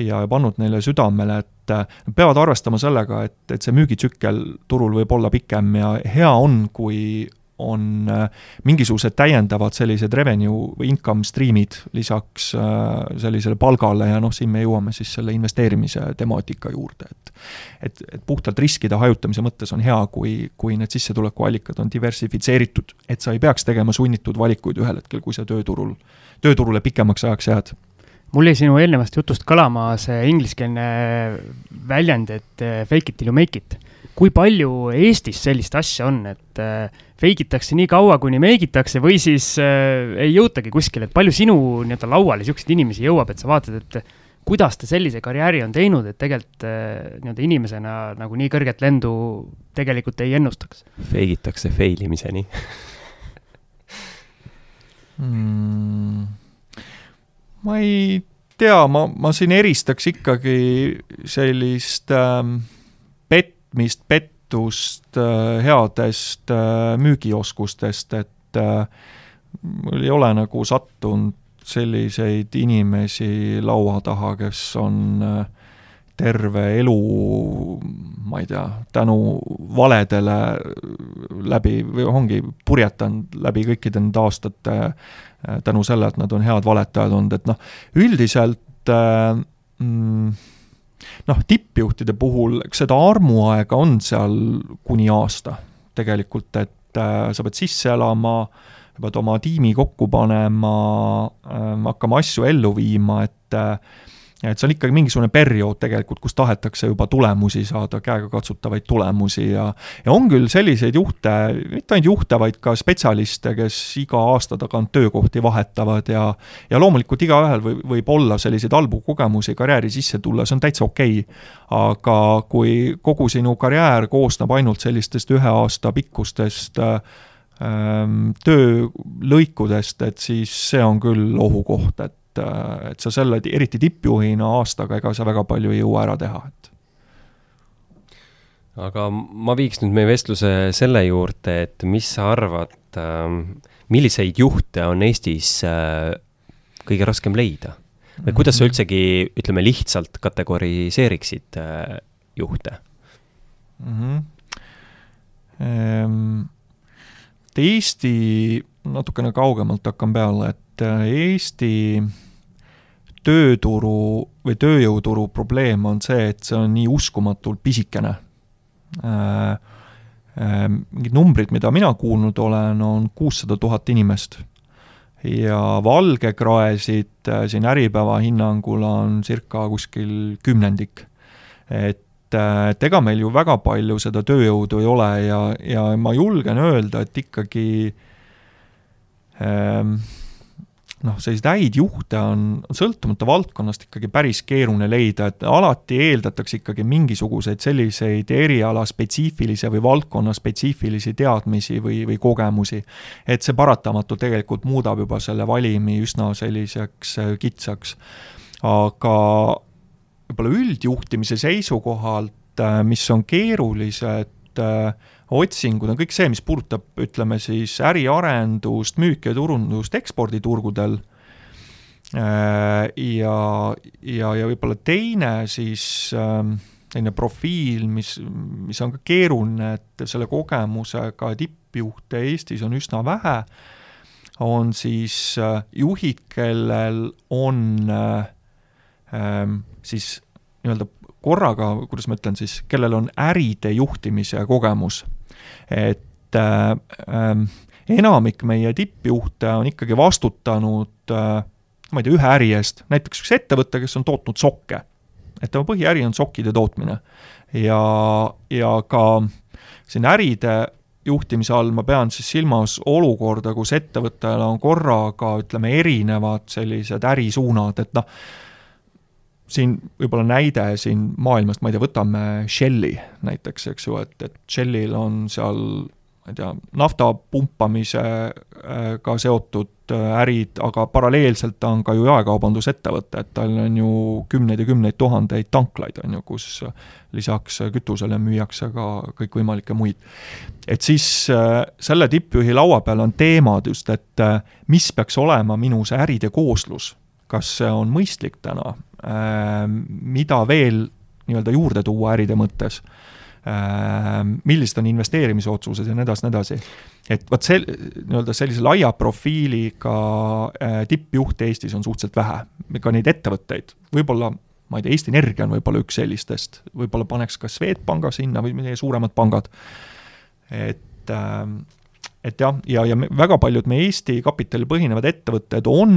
ja pannud neile südamele, et et äh, nad peavad arvestama sellega, et, et see müügitsükkel turul võib olla pikem ja hea on, kui on äh, mingisugused täiendavad sellised revenue või income stream'id lisaks äh, sellisele palgale ja noh, siin me jõuame siis selle investeerimise temaatika juurde, et et, et puhtalt riskide hajutamise mõttes on hea, kui, kui need sissetulekuallikad on diversifitseeritud, et sa ei peaks tegema sunnitud valikuid ühel hetkel, kui sa tööturul, tööturule pikemaks ajaks jääd mul jäi sinu eelnevast jutust kõlama see ingliskeelne väljend, et eh, fake it till you make it. kui palju Eestis sellist asja on, et äh, fake itakse nii kaua, kuni make itakse või siis äh, ei jõutagi kuskile, et palju sinu nii-öelda lauale niisuguseid inimesi jõuab, et sa vaatad, et kuidas ta sellise karjääri on teinud, et tegelikult nii-öelda inimesena nagu nii kõrget lendu tegelikult ei ennustaks? Fake itakse fail imiseni mm,? Ma ei tea, ma, ma siin eristaks ikkagi sellist ähm, petmist, pettust äh, headest äh, müügioskustest, et äh, mul ei ole nagu sattunud selliseid inimesi laua taha, kes on äh, terve elu, ma ei tea, tänu valedele läbi, või ongi purjetanud läbi kõikide nende aastate tänu selle, et nad on head valetajad olnud, et noh, üldiselt äh, mm, noh, tippjuhtide puhul, eks seda armuaega on seal kuni aasta. Tegelikult, et äh, sa pead sisse elama äh,, pead oma tiimi kokku panema, ähm, hakkama asju ellu viima, et äh, et see on ikkagi mingisugune periood tegelikult, kus tahetakse juba tulemusi saada, käegakatsutavaid tulemusi ja ja on küll selliseid juhte, mitte ainult juhte, vaid ka spetsialiste, kes iga aasta tagant töökohti vahetavad ja ja loomulikult igaühel võib, võib olla selliseid halbu kogemusi karjääri sisse tulla, see on täitsa okei. Okay.. aga kui kogu sinu karjäär koosneb ainult sellistest ühe aasta pikkustest äh, töölõikudest, et siis see on küll ohukoht, et, äh, et sa selle, eriti tippjuhina aastaga, ega sa väga palju ei jõua ära teha, et aga ma viiks nüüd meie vestluse selle juurde, et mis sa arvad, ähm, milliseid juhte on Eestis äh, kõige raskem leida? või kuidas sa mhm. üldsegi, ütleme lihtsalt kategoriseeriksid äh, juhte mm? -hmm. Eesti, natukene kaugemalt hakkan peale, et äh, Eesti tööturu või tööjõuturu probleem on see, et see on nii uskumatult pisikene. Äh, äh, mingid numbrid, mida mina kuulnud olen, on kuussada tuhat inimest. ja valgekraesid siin Äripäeva hinnangul on circa kuskil kümnendik. et et, et ega meil ju väga palju seda tööjõudu ei ole ja, ja ma julgen öelda, et ikkagi ähm, noh, selliseid häid juhte on sõltumata valdkonnast ikkagi päris keeruline leida, et alati eeldatakse ikkagi mingisuguseid selliseid eriala spetsiifilisi või valdkonna spetsiifilisi teadmisi või, või kogemusi. et see paratamatult tegelikult muudab juba selle valimi üsna selliseks äh, kitsaks. aga võib-olla üldjuhtimise seisukohalt, äh, mis on keerulised äh, otsingud, on kõik see, mis puudutab, ütleme siis äriarendust, müüki ja turundust eksporditurgudel, äh, ja, ja, ja võib-olla teine siis selline profiil, mis, mis on ka keeruline, et selle kogemusega tippjuhte Eestis on üsna vähe, on siis juhid, kellel on ähm, siis nii-öelda korraga, kuidas ma ütlen siis, kellel on äride juhtimise kogemus. Et äh, äh, enamik meie tippjuhte on ikkagi vastutanud äh, ma ei tea, ühe äri eest, näiteks üks ettevõte, kes on tootnud sokke. et tema põhiäri on sokkide tootmine. ja, ja ka siin äride juhtimise all ma pean siis silmas olukorda, kus ettevõttel on korraga, ütleme, erinevad sellised ärisuunad, et noh, siin võib-olla näide siin maailmast, ma ei tea, võtame Shelli näiteks, eks ju, et, et Shellil on seal ma ei tea, nafta pumpamisega seotud äh, ärid, aga paralleelselt ta on ka ju jaekaubandusettevõte, et tal on ju kümneid ja kümneid tuhandeid tanklaid, on ju, kus lisaks kütusele müüakse ka kõikvõimalikke muid. et siis äh, selle tippjuhi laua peal on teemad just, et äh, mis peaks olema minu see äride kooslus kas see on mõistlik täna, ähm, mida veel nii-öelda juurde tuua äride mõttes, ähm, millised on investeerimisotsused ja nii edasi, nii edasi. et vot see, nii-öelda sellise laia profiiliga äh, tippjuhte Eestis on suhteliselt vähe, ka neid ettevõtteid, võib-olla ma ei tea, Eesti Energia on võib-olla üks sellistest, võib-olla paneks ka Swedbanka sinna või meie suuremad pangad, et ähm, et jah, ja, ja me, väga paljud meie Eesti kapitalil põhinevad ettevõtted on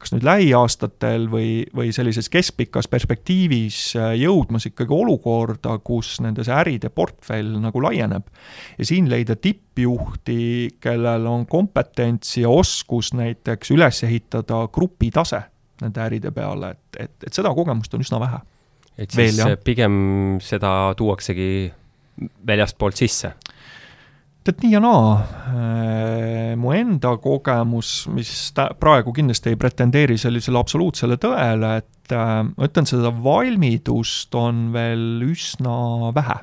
kas nüüd lähiaastatel või, või sellises keskpikas perspektiivis äh, jõudmas ikkagi olukorda, kus nende see äride portfell nagu laieneb. ja siin leida tippjuhti, kellel on kompetents ja oskus näiteks üles ehitada grupitase nende äride peale, et, et, et seda kogemust on üsna vähe. et siis Veel, pigem seda tuuaksegi väljastpoolt sisse? Tead, nii ja naa. Äh, mu enda kogemus, mis ta-, praegu kindlasti ei pretendeeri sellisele absoluutsele tõele, et äh, ma ütlen, seda valmidust on veel üsna vähe.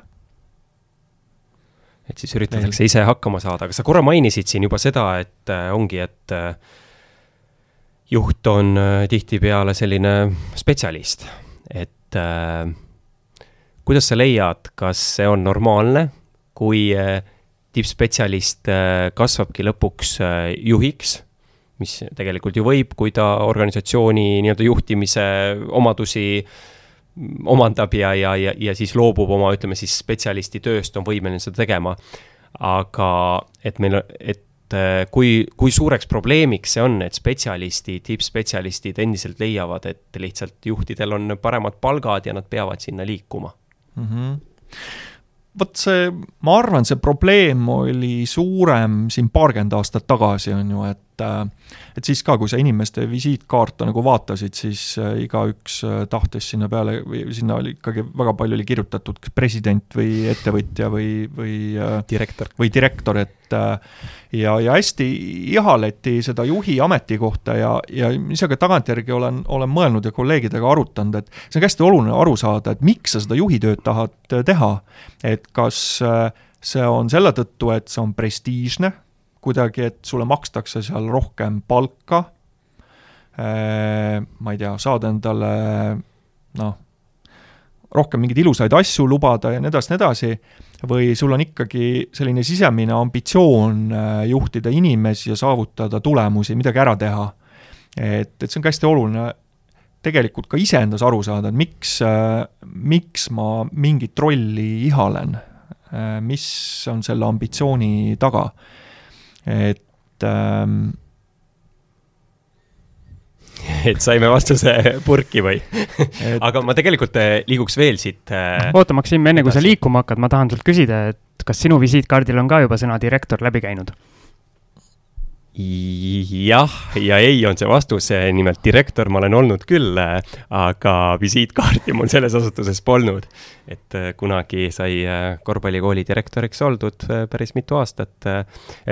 Et siis üritatakse ise hakkama saada, aga sa korra mainisid siin juba seda, et äh, ongi, et äh, juht on äh, tihtipeale selline spetsialist, et äh, kuidas sa leiad, kas see on normaalne, kui äh, tippspetsialist äh, kasvabki lõpuks äh, juhiks, mis tegelikult ju võib, kui ta organisatsiooni nii-öelda juhtimise omadusi omandab ja, ja, ja, ja siis loobub oma, ütleme siis spetsialisti tööst, on võimeline seda tegema. aga et meil, et äh, kui, kui suureks probleemiks see on, et spetsialistid, tippspetsialistid endiselt leiavad, et lihtsalt juhtidel on paremad palgad ja nad peavad sinna liikuma mm? -hmm vot see, ma arvan, see probleem oli suurem siin paarkümmend aastat tagasi, on ju, et et siis ka, kui sa inimeste visiitkaarte nagu vaatasid, siis äh, igaüks äh, tahtis sinna peale sinna oli ikkagi väga palju oli kirjutatud president või ettevõtja või, või äh, direktor. või direktor, et ja, ja hästi ihaleti seda juhi ametikohta ja, ja ise ka tagantjärgi olen, olen mõelnud ja kolleegidega arutanud, et see on hästi oluline aru saada, et miks sa seda juhi tööd tahad teha. et kas see on selle tõttu, et see on prestiižne kuidagi, et sulle makstakse seal rohkem palka, äh, ma ei tea, saad endale noh, rohkem mingeid ilusaid asju lubada ja nii edasi, nii edasi, või sul on ikkagi selline sisemine ambitsioon äh, juhtida inimesi ja saavutada tulemusi, midagi ära teha. et, et see on ka hästi oluline tegelikult ka iseendas aru saada, et miks, äh, miks ma mingit rolli ihalen, mis on selle ambitsiooni taga et ähm, et saime vastuse purki või et... aga ma tegelikult äh, liiguks veel siit äh,. oota, Maksim, enne kui sa liikuma hakkad, ma tahan sult küsida, et kas sinu visiitkaardil on ka juba sõna direktor läbi käinud? Jah ja ei on see vastus, nimelt direktor ma olen olnud küll, aga visiitkaarti mul selles asutuses polnud. et äh, kunagi sai korvpallikooli direktoriks oldud päris mitu aastat.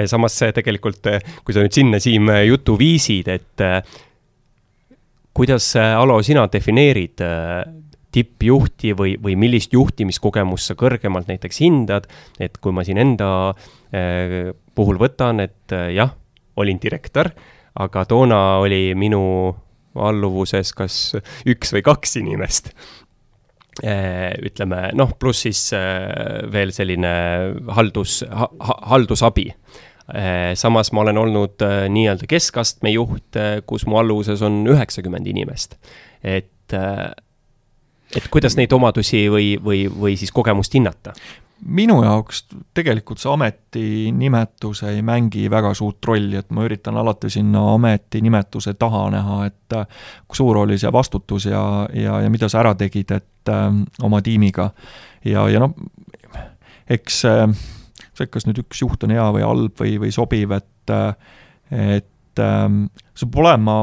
samas tegelikult, kui sa nüüd sinna, Siim, jutu viisid, et kuidas, Alo, sina defineerid tippjuhti või, või millist juhtimiskogemust sa kõrgemalt näiteks hindad, et kui ma siin enda puhul võtan, et jah olin direktor, aga toona oli minu alluvuses kas üks või kaks inimest. Eh, ütleme noh, pluss siis eh, veel selline haldus ha,, haldusabi eh, samas ma olen olnud nii-öelda keskastme juht, kus mu alluvuses on üheksakümmend inimest. et, et kuidas neid omadusi või, või, või siis kogemust hinnata? Minu jaoks tegelikult see ametinimetus ei mängi väga suurt rolli, et ma üritan alati sinna ametinimetuse taha näha, et äh, kui suur oli see vastutus ja, ja, ja mida sa ära tegid, et äh, oma tiimiga. ja, ja noh, eks äh, see, kas nüüd üks juht on hea või halb või, või sobiv, et äh, et äh, see peab olema,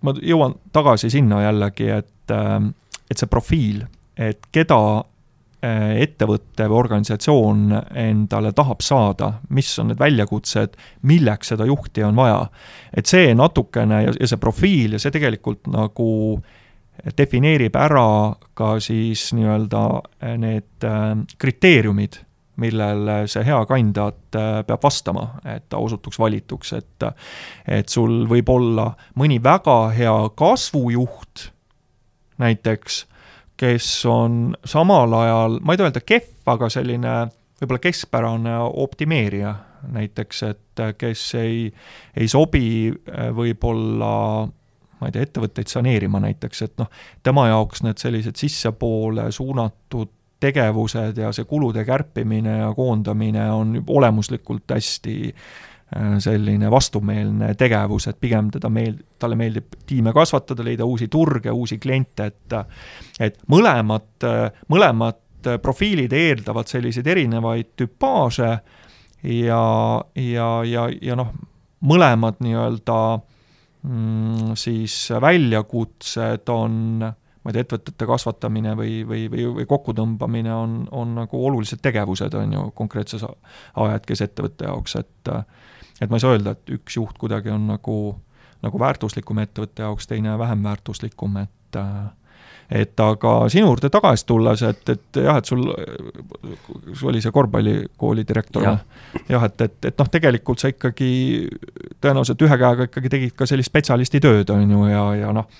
ma jõuan tagasi sinna jällegi, et et see profiil, et keda ettevõte või organisatsioon endale tahab saada, mis on need väljakutsed, milleks seda juhti on vaja. et see natukene ja, ja see profiil ja see tegelikult nagu defineerib ära ka siis nii-öelda äh, need äh, kriteeriumid, millele see hea kandidaat peab vastama, et ta osutuks valituks, et et sul võib olla mõni väga hea kasvujuht näiteks kes on samal ajal, ma ei taha öelda kehv, aga selline võib-olla keskpärane optimeerija. Näiteks, et kes ei, ei sobi äh, võib-olla ma ei tea, ettevõtteid saneerima näiteks, et noh, tema jaoks need sellised sissepoole suunatud tegevused ja see kulude kärpimine ja koondamine on olemuslikult hästi äh, selline vastumeelne tegevus, et pigem teda meel-, talle meeldib tiime kasvatada, leida uusi turge, uusi kliente, et et mõlemad, mõlemad profiilid eeldavad selliseid erinevaid tüpaaže ja, ja, ja, ja noh, mõlemad nii-öelda mm, siis väljakutsed on ma ei tea, ettevõtete kasvatamine või, või, või, või kokkutõmbamine on, on nagu olulised tegevused, on ju, konkreetses ajahetkes ettevõtte jaoks, et et ma ei saa öelda, et üks juht kuidagi on nagu, nagu väärtuslikum ettevõtte jaoks, teine vähem väärtuslikum, et et aga sinu juurde tagasi tulles, et, et jah, et sul, sul oli see korvpallikooli direktor ja., jah, et, et, et noh, tegelikult sa ikkagi tõenäoliselt ühe käega ikkagi tegid ka sellist spetsialisti tööd, on ju, ja, ja noh,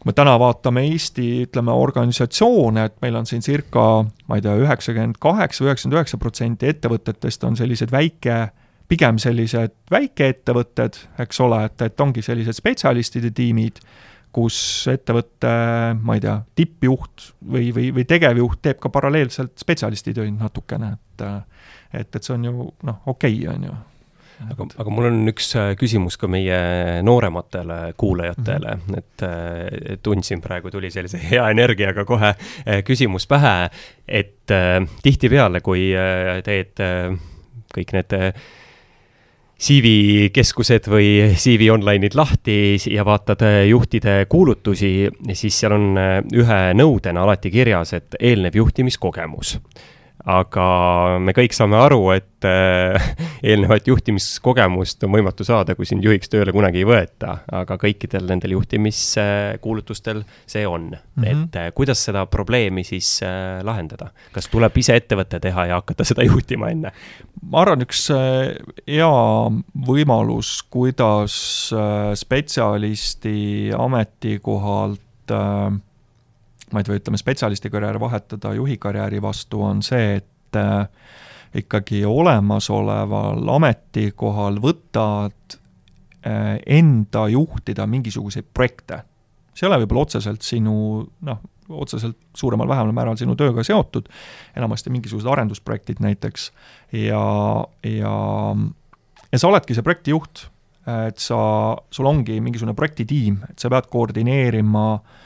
kui me täna vaatame Eesti, ütleme, organisatsioone, et meil on siin circa, ma ei tea, üheksakümmend kaheksa üheksakümmend üheksa protsenti ettevõtetest on sellised väike, pigem sellised väikeettevõtted, eks ole, et, et ongi sellised spetsialistide tiimid, kus ettevõtte, ma ei tea, tippjuht või, või, või tegevjuht teeb ka paralleelselt spetsialistitöid natukene, et et, et see on ju noh, okei okay,, on ju aga, aga mul on üks äh, küsimus ka meie noorematele kuulajatele mm, -hmm. et äh, tundsin praegu, tuli sellise hea energiaga kohe äh, küsimus pähe, et tihtipeale, kui teed kõik need CV keskused või CV online'id lahti ja vaatad juhtide kuulutusi, siis seal on ühe nõudena alati kirjas, et eelnev juhtimiskogemus aga me kõik saame aru, et äh, eelnevat juhtimiskogemust on võimatu saada, kui sind juhiks tööle kunagi ei võeta, aga kõikidel nendel juhtimiskuulutustel see on mm. -hmm. et äh, kuidas seda probleemi siis äh, lahendada? kas tuleb ise ettevõte teha ja hakata seda juhtima enne? ma arvan, üks hea võimalus, kuidas spetsialisti ametikohalt äh, ei tea, ütleme spetsialisti karjääri vahetada juhi karjääri vastu, on see, et äh, ikkagi olemasoleval ametikohal võtad äh, enda juhtida mingisuguseid projekte. see ei ole võib-olla otseselt sinu noh, otseselt suuremal-vähemal määral sinu tööga seotud, enamasti mingisugused arendusprojektid näiteks, ja, ja, ja sa oledki see projektijuht, et sa, sul ongi mingisugune projektitiim, et sa pead koordineerima äh, Äh,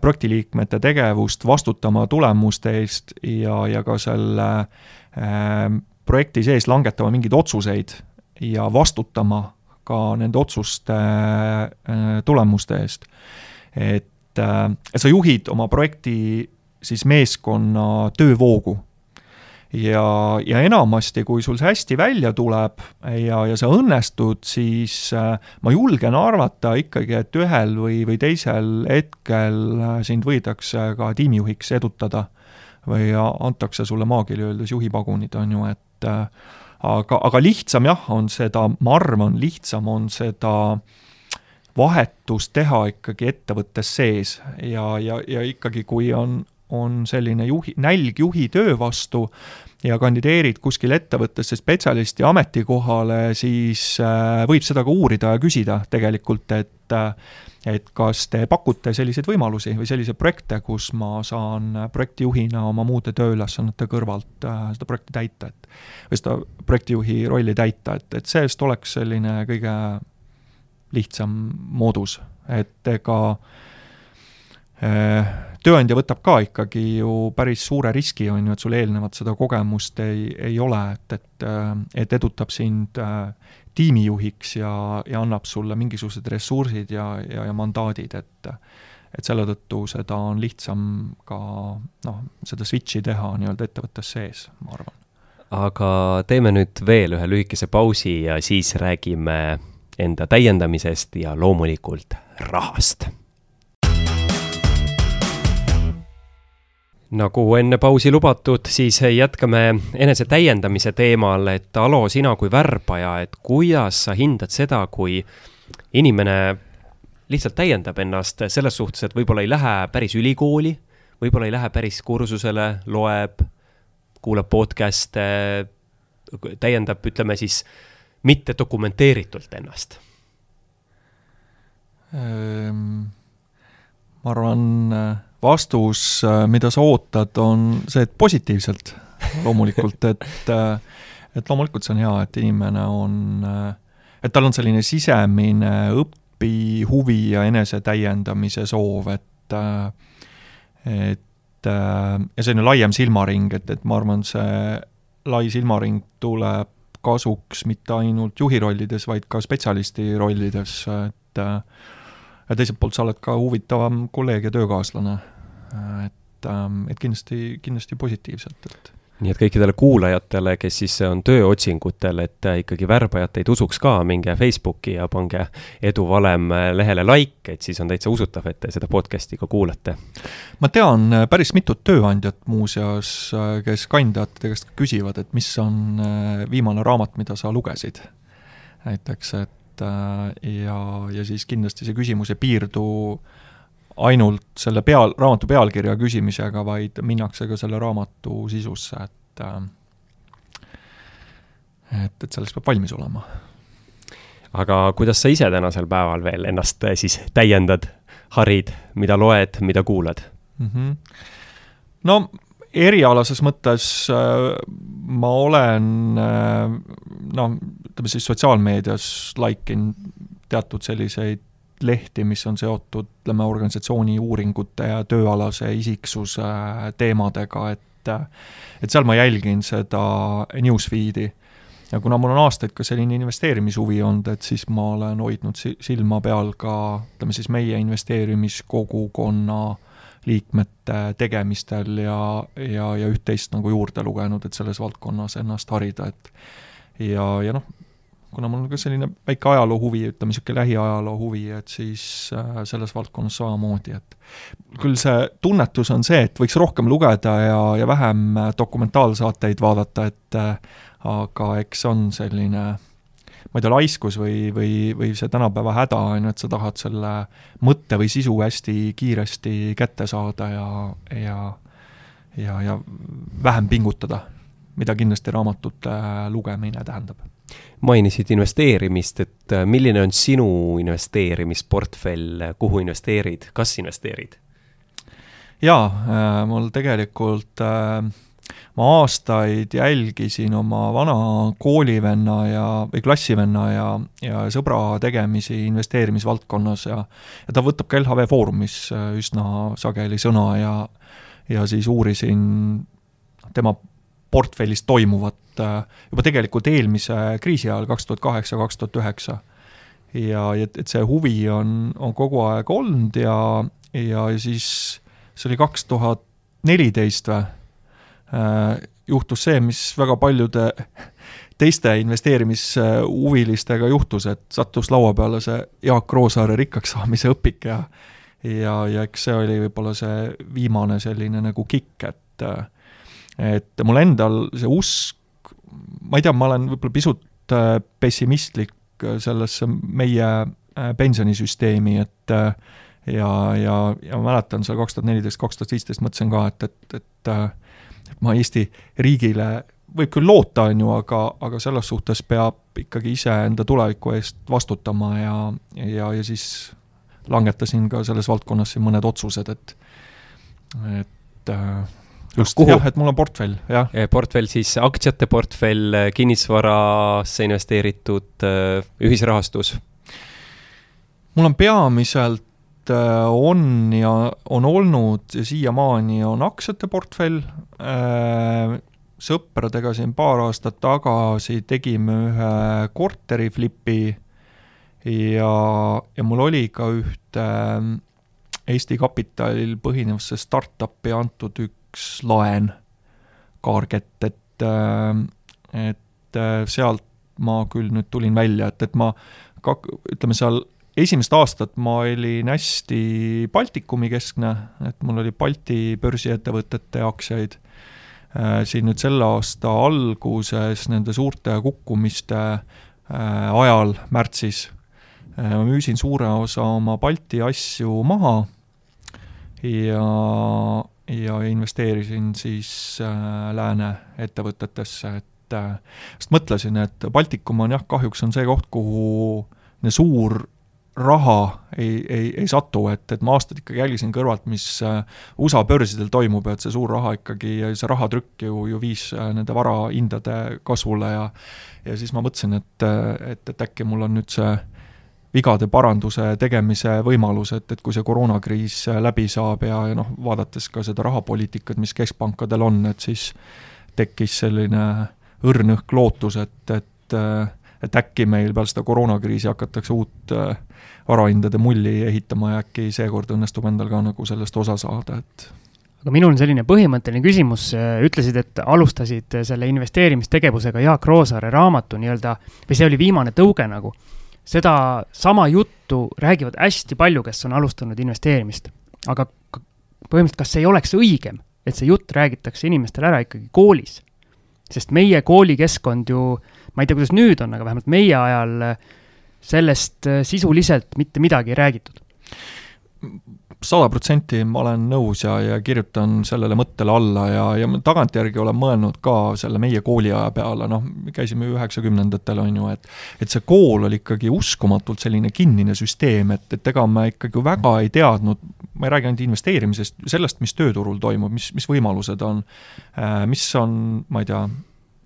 projektiliikmete tegevust, vastutama tulemuste eest ja, ja ka selle äh, projekti sees langetama mingeid otsuseid ja vastutama ka nende otsuste äh, tulemuste eest. et, et sa juhid oma projekti siis meeskonna töövoogu ja, ja enamasti, kui sul see hästi välja tuleb ja, ja sa õnnestud, siis äh, ma julgen arvata ikkagi, et ühel või, või teisel hetkel äh, sind võidakse ka tiimijuhiks edutada või antakse sulle maakeeli öeldes juhipagunid, on ju, et äh, aga, aga lihtsam jah, on seda, ma arvan, lihtsam on seda vahetust teha ikkagi ettevõttes sees ja, ja, ja ikkagi, kui on, on selline juhi, nälg juhi töö vastu ja kandideerid kuskil ettevõttesse spetsialisti ametikohale, siis äh, võib seda ka uurida ja küsida tegelikult, et äh, et kas te pakute selliseid võimalusi või selliseid projekte, kus ma saan projektijuhina oma muude tööülesannete kõrvalt äh, seda projekti täita, et või seda projektijuhi rolli täita, et, et see just oleks selline kõige lihtsam moodus, et ega äh, tööandja võtab ka ikkagi ju päris suure riski, on ju, et sul eelnevat seda kogemust ei, ei ole, et, et, äh, et edutab sind äh, tiimijuhiks ja, ja annab sulle mingisugused ressursid ja, ja, ja mandaadid, et et selle tõttu seda on lihtsam ka noh, seda switch'i teha nii-öelda ettevõttes sees, ma arvan. aga teeme nüüd veel ühe lühikese pausi ja siis räägime enda täiendamisest ja loomulikult rahast nagu enne pausi lubatud, siis jätkame enese täiendamise teemal, et Alo, sina kui värbaja, et kuidas sa hindad seda, kui inimene lihtsalt täiendab ennast selles suhtes, et võib-olla ei lähe päris ülikooli, võib-olla ei lähe päris kursusele, loeb, kuulab podcast'e, täiendab, ütleme siis, mitte dokumenteeritult ennast? Ehm, ma arvan, vastus, mida sa ootad, on see, et positiivselt loomulikult, et et loomulikult see on hea, et inimene on, et tal on selline sisemine õpihuvi ja enesetäiendamise soov, et et ja selline laiem silmaring, et, et ma arvan, see lai silmaring tuleb kasuks mitte ainult juhi rollides, vaid ka spetsialisti rollides, et ja teiselt poolt sa oled ka huvitavam kolleeg ja töökaaslane. et, et kindlasti, kindlasti positiivselt, et nii et kõikidele kuulajatele, kes siis on tööotsingutel, et ikkagi värbajad teid usuks ka, minge Facebooki ja pange Edu Valem lehele like, et siis on täitsa usutav, et te seda podcast'i ka kuulate. ma tean päris mitut tööandjat muuseas, kes kandidaatide käest küsivad, et mis on viimane raamat, mida sa lugesid. näiteks, et ja, ja siis kindlasti see küsimus ei piirdu ainult selle peal, raamatu pealkirja küsimisega, vaid minnakse ka selle raamatu sisusse, et äh, et, et selleks peab valmis olema. aga kuidas sa ise tänasel päeval veel ennast äh, siis täiendad, harid, mida loed, mida kuulad mm? -hmm. no erialases mõttes äh, ma olen äh, noh, ütleme siis sotsiaalmeedias like in teatud selliseid lehti, mis on seotud, ütleme, organisatsiooni uuringute ja tööalase isiksuse teemadega, et et seal ma jälgin seda newsfeed'i. Ja kuna mul on aastaid ka selline investeerimishuvi olnud, et siis ma olen hoidnud si-, silma peal ka ütleme siis meie investeerimiskogukonna liikmete tegemistel ja, ja, ja üht-teist nagu juurde lugenud, et selles valdkonnas ennast harida, et ja, ja noh, kuna mul on ka selline väike ajaloo huvi, ütleme niisugune lähiajaloo huvi, et siis äh, selles valdkonnas samamoodi, et küll see tunnetus on see, et võiks rohkem lugeda ja, ja vähem äh, dokumentaalsaateid vaadata, et äh, aga eks on selline ma ei tea, laiskus või, või, või see tänapäeva häda, on ju, et sa tahad selle mõtte või sisu hästi kiiresti kätte saada ja, ja ja, ja vähem pingutada, mida kindlasti raamatute lugemine tähendab mainisid investeerimist, et äh, milline on sinu investeerimisportfell, kuhu investeerid, kas investeerid? jaa, äh, mul tegelikult äh, ma aastaid jälgisin oma vana koolivenna ja, või klassivenna ja, ja sõbra tegemisi investeerimisvaldkonnas ja ja ta võtab ka LHV Foorumis üsna sageli sõna ja ja siis uurisin tema portfellis toimuvat äh, juba tegelikult eelmise kriisi ajal, kaks tuhat kaheksa, kaks tuhat üheksa. ja, et, et see huvi on, on kogu aeg olnud ja, ja siis see oli kaks tuhat neliteist või, äh, juhtus see, mis väga paljude teiste investeerimishuvilistega juhtus, et sattus laua peale see Jaak Roosaare rikkaks saamise õpik ja ja, ja eks see oli võib-olla see viimane selline nagu kikk, et äh, et mul endal see usk, ma ei tea, ma olen võib-olla pisut äh, pessimistlik äh, sellesse meie äh, pensionisüsteemi, et ja, ja, ja mäletan seal kaks tuhat neliteist, kaks tuhat viisteist mõtlesin ka, et, et et ma Eesti riigile võib küll loota, on ju, aga, aga selles suhtes peab ikkagi iseenda tuleviku eest vastutama ja, ja, ja siis langetasin ka selles valdkonnas siin mõned otsused, et et äh, just, jah, et mul on portfell, jah. portfell siis aktsiate portfell, kinnisvarasse investeeritud, äh, ühisrahastus? mul on peamiselt on ja on olnud ja siiamaani on aktsiate portfell, äh, sõpradega siin paar aastat tagasi tegime ühe korteri flipi ja, ja mul oli ka ühte Eesti kapitalil põhinevasse startup'i antud üks laen, kaarget, et, äh, et äh, sealt ma küll nüüd tulin välja, et, et ma ka ütleme seal esimest aastat ma olin hästi Baltikumi keskne, et mul oli Balti börsiettevõtete aktsiaid, äh, siin nüüd selle aasta alguses nende suurte kukkumiste ajal, märtsis, ma müüsin suure osa oma Balti asju maha ja ja investeerisin siis äh, lääne ettevõtetesse, et äh, sest mõtlesin, et Baltikum on jah, kahjuks on see koht, kuhu suur raha ei, ei, ei satu, et, et ma aastaid ikkagi jälgisin kõrvalt, mis äh, USA börsidel toimub ja et see suur raha ikkagi, see rahatrükk ju, ju viis äh, nende varahindade kasvule ja ja siis ma mõtlesin, et, et, et äkki mul on nüüd see vigade paranduse tegemise võimalus, et, et kui see koroonakriis läbi saab ja, ja noh, vaadates ka seda rahapoliitikat, mis keskpankadel on, et siis tekkis selline õrn-õhk lootus, et, et et äkki meil peale seda koroonakriisi hakatakse uut äh, varahindade mulli ehitama ja äkki seekord õnnestub endal ka nagu sellest osa saada, et aga minul on selline põhimõtteline küsimus, ütlesid, et alustasid selle investeerimistegevusega Jaak Roosaare raamatu nii-öelda, või see oli viimane tõuge nagu. seda sama juttu räägivad hästi palju, kes on alustanud investeerimist. aga põhimõtteliselt, kas ei oleks õigem, et see jutt räägitakse inimestele ära ikkagi koolis? sest meie koolikeskkond ju ma ei tea, kuidas nüüd on, aga vähemalt meie ajal äh, sellest äh, sisuliselt mitte midagi ei räägitud. Sada protsenti ma olen nõus ja, ja kirjutan sellele mõttele alla ja, ja tagantjärgi olen mõelnud ka selle meie kooliaja peale, noh, käisime üheksakümnendatel, on ju, et et see kool oli ikkagi uskumatult selline kinnine süsteem, et, et ega me ikkagi väga ei teadnud, ma ei räägi ainult investeerimisest, sellest, mis tööturul toimub, mis, mis võimalused on, äh, mis on, ma ei tea,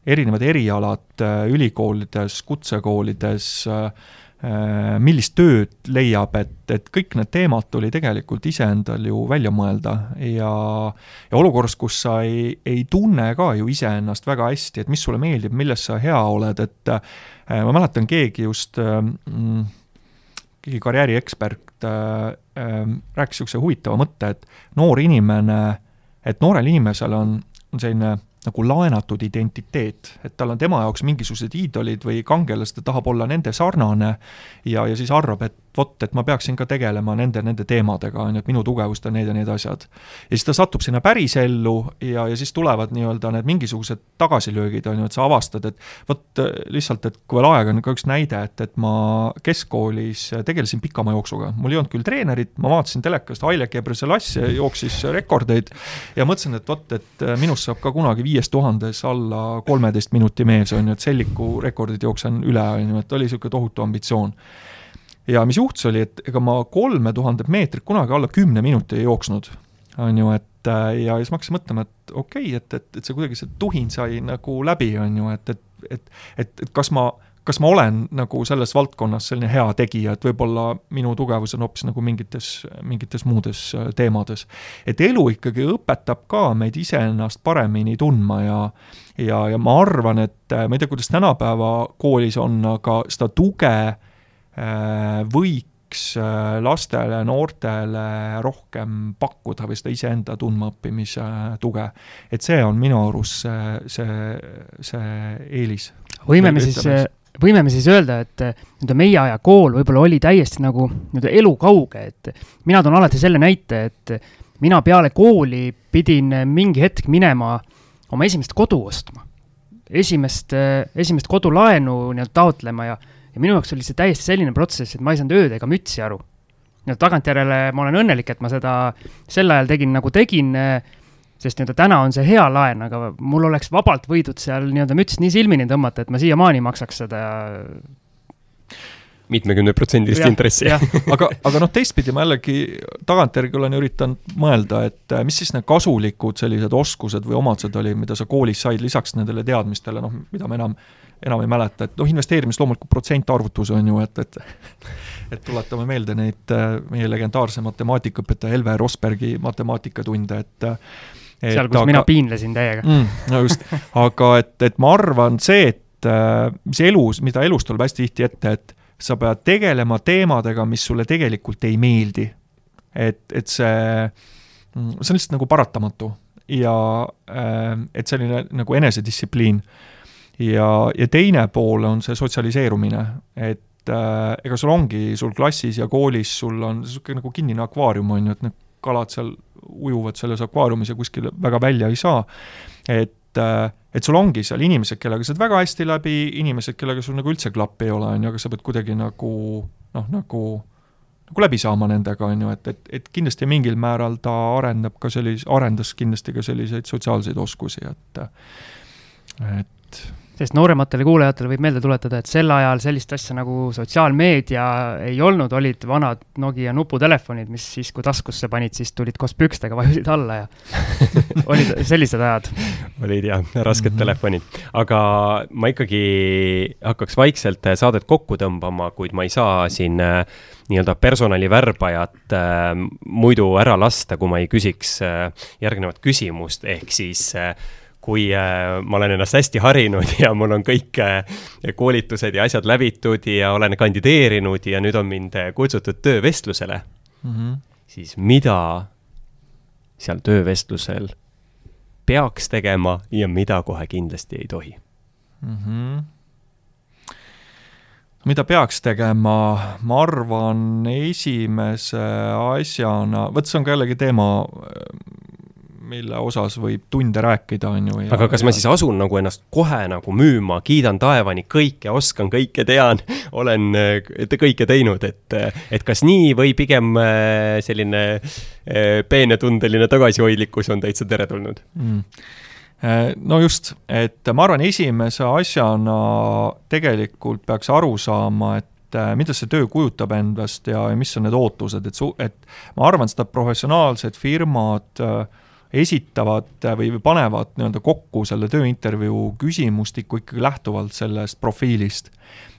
erinevad erialad äh, ülikoolides, kutsekoolides, äh, millist tööd leiab, et, et kõik need teemad tuli tegelikult iseendal ju välja mõelda ja ja olukorras, kus sa ei, ei tunne ka ju iseennast väga hästi, et mis sulle meeldib, milles sa hea oled, et ma mäletan, keegi just mm, keegi karjääriekspert äh, äh, rääkis niisuguse huvitava mõtte, et noor inimene, et noorel inimesel on, on selline nagu laenatud identiteet, et tal on tema jaoks mingisugused iidolid või kangelased, ta tahab olla nende sarnane ja, ja siis arvab, et vot, et ma peaksin ka tegelema nende, nende teemadega, on ju, et minu tugevused on need ja need asjad. ja siis ta satub sinna pärisellu ja, ja siis tulevad nii-öelda need mingisugused tagasilöögid, on ju, et sa avastad, et vot lihtsalt, et kui veel aega on ka üks näide, et, et ma keskkoolis tegelesin pikamajooksuga, mul ei olnud küll treenerit, ma vaatasin telekast, Haile Gebrselassie jooksis rekordeid ja mõtlesin, et vot, et minust saab ka kunagi viies tuhandes alla kolmeteist minuti mees, on ju, et Selliku rekordid jooksen üle, on ju, et oli niisugune tohutu ambitsioon. Ja mis juhtus, oli, et ega ma kolme tuhandet meetrit kunagi alla kümne minuti ei jooksnud, on ju, et äh, ja siis ma hakkasin mõtlema, et okei okay,, et, et, et see kuidagi, see tuhin sai nagu läbi, on ju, et, et, et, et, et kas ma, kas ma olen nagu selles valdkonnas selline hea tegija, et võib-olla minu tugevus on hoopis nagu mingites, mingites muudes äh, teemades. et elu ikkagi õpetab ka meid iseennast paremini tundma ja ja, ja ma arvan, et äh, ma ei tea, kuidas tänapäeva koolis on, aga seda tuge äh, võiks lastele, noortele rohkem pakkuda või seda iseenda tundmaõppimise tuge. et see on minu arust see, see, see eelis. võime me siis, võime me siis öelda, et nii-öelda meie aja kool võib-olla oli täiesti nagu nii-öelda elukauge, et mina toon alati selle näite, et mina peale kooli pidin mingi hetk minema oma esimest kodu ostma. esimest, esimest kodulaenu nii-öelda taotlema ja ja minu jaoks oli see täiesti selline protsess, et ma ei saanud ööd ega mütsi aru. ja tagantjärele ma olen õnnelik, et ma seda sel ajal tegin nagu tegin, sest nii-öelda täna on see hea laen, aga mul oleks vabalt võidud seal nii-öelda müts nii silmini tõmmata, et ma siiamaani maksaks seda mitmekümneprotsendilist intressi. aga, aga noh, teistpidi ma jällegi tagantjärgi olen üritanud mõelda, et mis siis need kasulikud sellised oskused või omadused olid, mida sa koolis said lisaks nendele teadmistele, noh, mida me enam enam ei mäleta, et noh, investeerimis loomulikult protsentarvutus on ju, et, et et tuletame meelde neid äh, meie legendaarse matemaatikaõpetaja Elve Rosbergi matemaatikatunde, et et seal, kus aga, mina piinlesin täiega mm,. no just, aga et, et ma arvan, see, et äh, mis elus, mida elus tuleb hästi tihti ette, et sa pead tegelema teemadega, mis sulle tegelikult ei meeldi. et, et see, mm, see on lihtsalt nagu paratamatu ja äh, et selline nagu enesedistsipliin ja, ja teine pool on see sotsialiseerumine, et äh, ega sul ongi, sul klassis ja koolis sul on niisugune nagu kinnine akvaarium, on ju, et need kalad seal ujuvad selles akvaariumis ja kuskile väga välja ei saa, et äh, et sul ongi seal inimesed, kellega saad väga hästi läbi, inimesed, kellega sul nagu üldse klappi ei ole, on ju, aga sa pead kuidagi nagu noh, nagu nagu läbi saama nendega, on ju, et, et, et kindlasti mingil määral ta arendab ka sellise, arendas kindlasti ka selliseid sotsiaalseid oskusi, et et sest noorematele kuulajatele võib meelde tuletada, et sel ajal sellist asja nagu sotsiaalmeedia ei olnud, olid vanad Nokia nuputelefonid, mis siis, kui taskusse panid, siis tulid koos pükstega, vajusid alla ja olid sellised ajad. olid jah, rasked mm -hmm. telefonid, aga ma ikkagi hakkaks vaikselt saadet kokku tõmbama, kuid ma ei saa siin äh, nii-öelda personalivärbajat äh, muidu ära lasta, kui ma ei küsiks äh, järgnevat küsimust, ehk siis äh, kui äh, ma olen ennast hästi harinud ja mul on kõik äh, koolitused ja asjad läbitud ja olen kandideerinud ja nüüd on mind äh, kutsutud töövestlusele mm, -hmm. siis mida seal töövestlusel peaks tegema ja mida kohe kindlasti ei tohi mm? -hmm mida peaks tegema, ma arvan, esimese asjana, vot see on ka jällegi teema, mille osas võib tunde rääkida, on ju. aga kas ja... ma siis asun nagu ennast kohe nagu müüma, kiidan taevani kõike, oskan kõike, tean, olen kõike teinud, et, et kas nii või pigem äh, selline äh, peenetundeline tagasihoidlikkus on täitsa teretulnud mm.? Äh, no just, et ma arvan, esimese asjana tegelikult peaks aru saama, et mida see töö kujutab endast ja, ja mis on need ootused, et su-, et ma arvan, seda professionaalsed firmad äh, esitavad või, panevad nii-öelda kokku selle tööintervjuu küsimustiku ikkagi lähtuvalt sellest profiilist.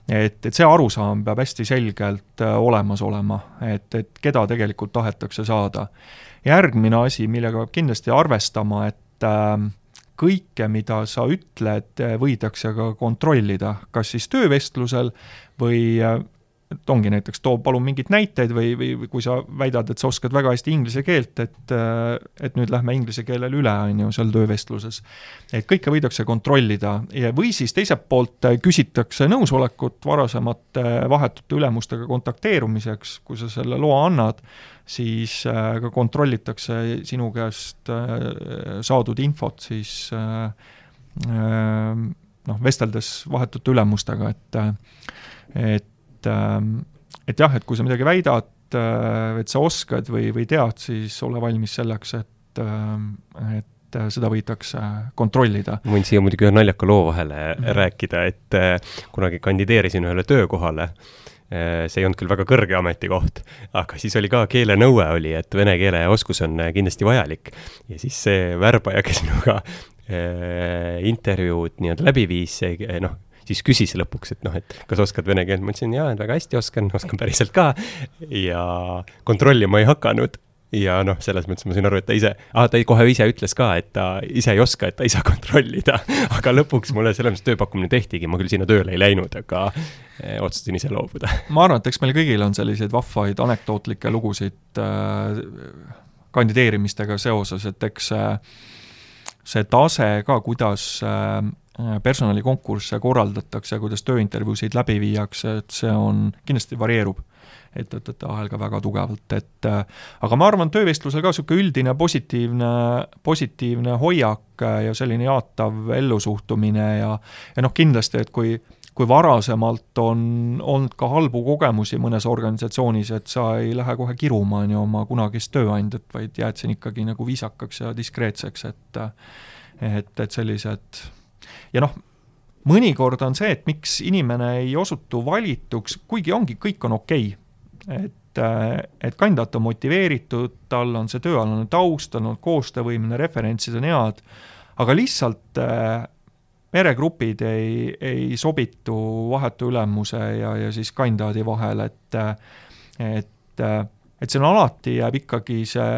et, et see arusaam peab hästi selgelt äh, olemas olema, et, et keda tegelikult tahetakse saada. järgmine asi, millega peab kindlasti arvestama, et äh, kõike, mida sa ütled, võidakse ka kontrollida, kas siis töövestlusel või äh, et ongi näiteks, too palun mingeid näiteid või, või, või kui sa väidad, et sa oskad väga hästi inglise keelt, et et nüüd lähme inglise keelele üle, on ju, seal töövestluses. et kõike võidakse kontrollida ja, või siis teiselt poolt küsitakse nõusolekut varasemate vahetute ülemustega kontakteerumiseks, kui sa selle loa annad, siis äh, ka kontrollitakse sinu käest äh, saadud infot siis äh, noh, vesteldes vahetute ülemustega, et et et, ähm, et jah, et kui sa midagi väidad, äh, et sa oskad või, või tead, siis ole valmis selleks, et, ähm, et seda võidakse kontrollida. ma võin siia muidugi ühe naljaka loo vahele mm -hmm. rääkida, et äh, kunagi kandideerisin ühele töökohale äh, see ei olnud küll väga kõrge ametikoht, aga siis oli ka keelenõue oli, et vene keele oskus on kindlasti vajalik. ja siis see värbaja, kes minuga intervjuud nii-öelda läbi viis, noh, siis küsis lõpuks, et noh, et kas oskad vene keelt, ma ütlesin jaa, et väga hästi oskan, oskan päriselt ka. ja kontrollima ei hakanud ja noh, selles mõttes ma sain aru, et ta ise ah,, ta kohe ise ütles ka, et ta ise ei oska, et ta ei saa kontrollida. aga lõpuks mulle selles mõttes tööpakkumine tehtigi, ma küll sinna tööle ei läinud, aga eh, otsustasin ise loobuda. ma arvan, et eks meil kõigil on selliseid vahvaid anekdootlikke lugusid äh, kandideerimistega seoses, et eks äh, see tase ka, kuidas äh, personalikonkursse korraldatakse, kuidas tööintervjuusid läbi viiakse, et see on, kindlasti varieerub ettevõtete vahel ka väga tugevalt, et äh, aga ma arvan, töövestlusel ka niisugune üldine positiivne, positiivne hoiak ja selline jaatav ellusuhtumine ja ja noh, kindlasti, et kui kui varasemalt on olnud ka halbu kogemusi mõnes organisatsioonis, et sa ei lähe kohe kiruma, on ju, oma kunagist tööandjat, vaid jääd siin ikkagi nagu viisakaks ja diskreetseks, et et, et sellised ja noh, mõnikord on see, et miks inimene ei osutu valituks, kuigi ongi, kõik on okei okay., et, äh, et kandidaat on motiveeritud, tal on see tööalane taust, ta on koostöövõimeline, referentsid on head, aga lihtsalt äh, meregrupid ei, ei sobitu vahetu ülemuse ja, ja siis kandidaadi vahel, et et et siin alati jääb ikkagi see,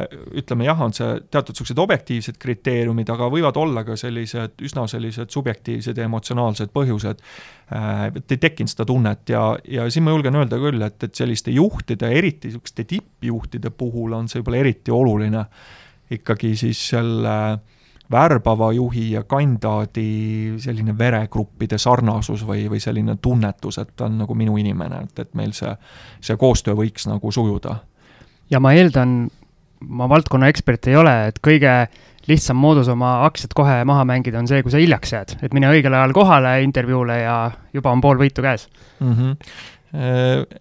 ütleme jah, on see teatud niisugused objektiivsed kriteeriumid, aga võivad olla ka sellised üsna sellised subjektiivsed ja emotsionaalsed põhjused, äh, et ei tekkinud seda tunnet ja, ja siin ma julgen öelda küll, et, et selliste juhtide, eriti niisuguste tippjuhtide puhul on see võib-olla eriti oluline, ikkagi siis selle värbava juhi ja kandidaadi selline veregruppide sarnasus või, või selline tunnetus, et ta on nagu minu inimene, et, et meil see, see koostöö võiks nagu sujuda ja ma eeldan, ma valdkonna ekspert ei ole, et kõige lihtsam moodus oma aktsiad kohe maha mängida on see, kui sa hiljaks jääd, et mine õigel ajal kohale intervjuule ja juba on pool võitu käes mm. -hmm.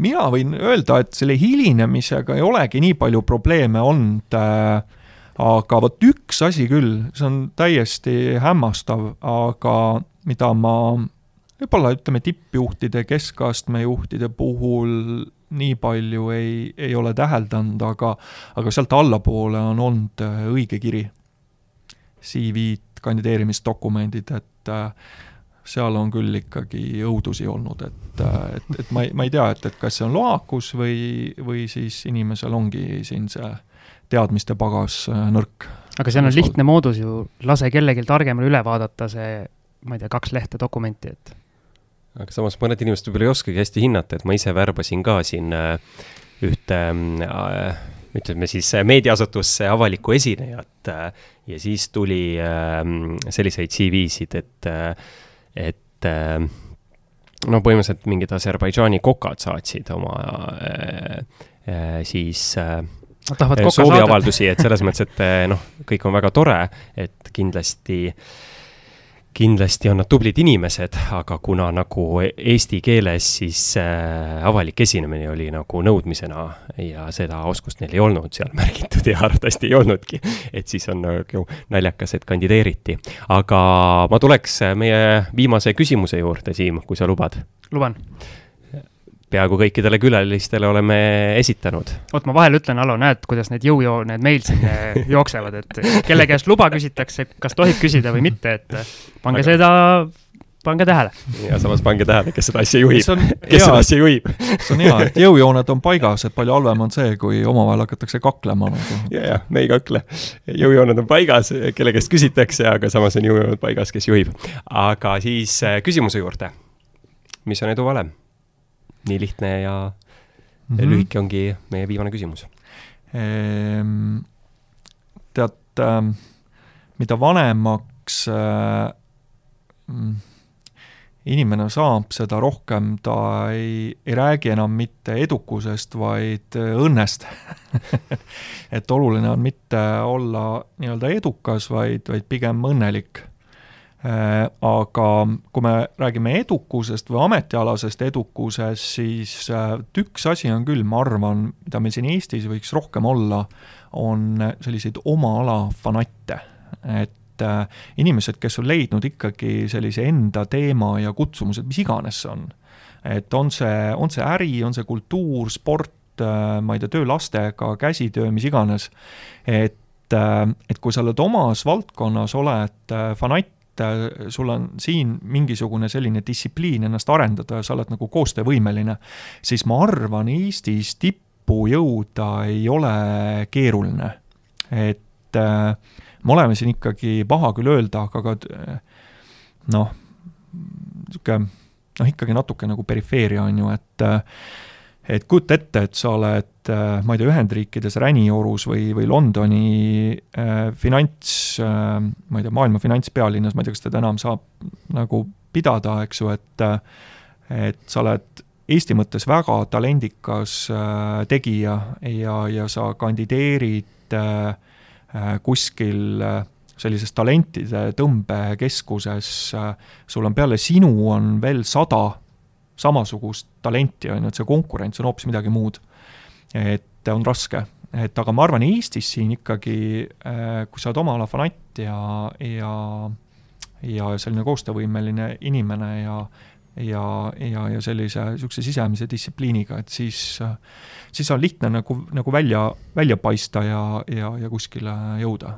mina võin öelda, et selle hilinemisega ei olegi nii palju probleeme olnud äh, aga vot üks asi küll, see on täiesti hämmastav, aga mida ma võib-olla ütleme, tippjuhtide, keskastme juhtide puhul nii palju ei, ei ole täheldanud, aga aga sealt allapoole on olnud äh, õige kiri. CV-d, kandideerimisdokumendid, et äh, seal on küll ikkagi õudusi olnud, et, äh, et, et ma ei, ma ei tea, et, et kas see on loakus või, või siis inimesel ongi siin see teadmiste pagas nõrk. aga seal on lihtne moodus ju, lase kellelgi targemal üle vaadata see, ma ei tea, kaks lehte dokumenti, et aga samas mõned inimesed võib-olla ei oskagi hästi hinnata, et ma ise värbasin ka siin äh, ühte äh, ütleme siis äh, meediaasutusse avalikku esinejat ja siis tuli selliseid CV-sid, et, et no põhimõtteliselt mingid Aserbaidžaani kokad saatsid oma siis sooviavaldusi, et selles mõttes, et noh, kõik on väga tore, et kindlasti äh, kindlasti on nad tublid inimesed, aga kuna nagu eesti keeles siis äh, avalik esinemine oli nagu nõudmisena ja seda oskust neil ei olnud seal märgitud ja arvatavasti ei olnudki, et siis on nagu naljakas, et kandideeriti. aga ma tuleks meie viimase küsimuse juurde, Siim, kui sa lubad. luban peaaegu kõikidele külalistele oleme esitanud. oot, ma vahel ütlen, Alo, näed, kuidas need jõujooned meil siin jooksevad, et kelle käest luba küsitakse, kas tohib küsida või mitte, et pange Aga... seda pange tähele. ja samas pange tähele, kes seda asja juhib, kes seda asja juhib. see on hea, et jõujooned on paigas, et palju halvem on see, kui omavahel hakatakse kaklema nagu. ja, ja me ei kakle. jõujooned on paigas, kelle käest küsitakse, aga samas on jõujooned paigas, kes juhib. aga siis eh, küsimuse juurde. mis on edu valem? Nii lihtne ja mm -hmm. lühike ongi meie viimane küsimus ehm,. tead äh,, mida vanemaks äh, inimene saab, seda rohkem ta ei, ei räägi enam mitte edukusest, vaid õnnest et oluline on mitte olla nii-öelda edukas, vaid, vaid pigem õnnelik Äh, aga kui me räägime edukusest või ametialasest edukusest, siis äh, üks asi on küll, ma arvan, mida meil siin Eestis võiks rohkem olla, on selliseid oma ala fanatte. et äh, inimesed, kes on leidnud ikkagi sellise enda teema ja kutsumused, mis iganes see on. et on see, on see äri, on see kultuur, sport, ma ei tea, töö lastega, käsitöö, mis iganes, et et kui sa oled omas valdkonnas, oled fanatt, et äh, sul on siin mingisugune selline distsipliin ennast arendada ja sa oled nagu koostöövõimeline, siis ma arvan, Eestis tippu jõuda ei ole keeruline. et äh, me oleme siin ikkagi, paha küll öelda, aga ka äh, noh, niisugune noh, ikkagi natuke nagu perifeeria on ju, et et kujuta ette, et sa oled, äh, ma ei tea, Ühendriikides räniorus või, või Londoni äh, finants äh,, ma ei tea, maailma finantspealinnas, ma ei tea, kas teda enam saab nagu pidada, eks ju, et äh, et sa oled Eesti mõttes väga talendikas äh, tegija ja, ja sa kandideerid äh, äh, kuskil äh, sellises talentide tõmbekeskuses äh,, sul on peale sinu on veel sada samasugust talenti, on ju, et see konkurents on hoopis midagi muud. et on raske, et aga ma arvan, Eestis siin ikkagi, äh, kui sa oled oma ala fanatt ja, ja ja selline koostöövõimeline inimene ja ja, ja, ja sellise niisuguse sisemise distsipliiniga, et siis, siis on lihtne nagu, nagu välja, välja paista ja, ja, ja kuskile jõuda.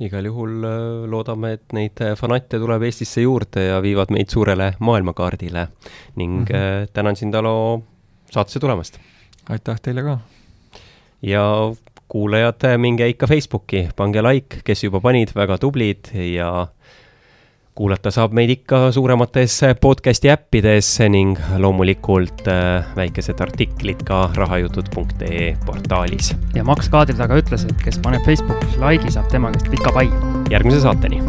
Igal juhul äh, loodame, et neid äh, fanatte tuleb Eestisse juurde ja viivad meid suurele maailmakaardile. ning mm -hmm. tänan sind, Alo, saatesse tulemast! aitäh teile ka! ja kuulajad, minge ikka Facebooki, pange like, kes juba panid, väga tublid ja kuulata saab meid ikka suuremates podcast'i äppides ning loomulikult äh, väikesed artiklid ka rahajutud.ee portaalis. ja Max kaadri taga ütles, et kes paneb Facebookis like'i, saab tema käest pika pai. järgmise saateni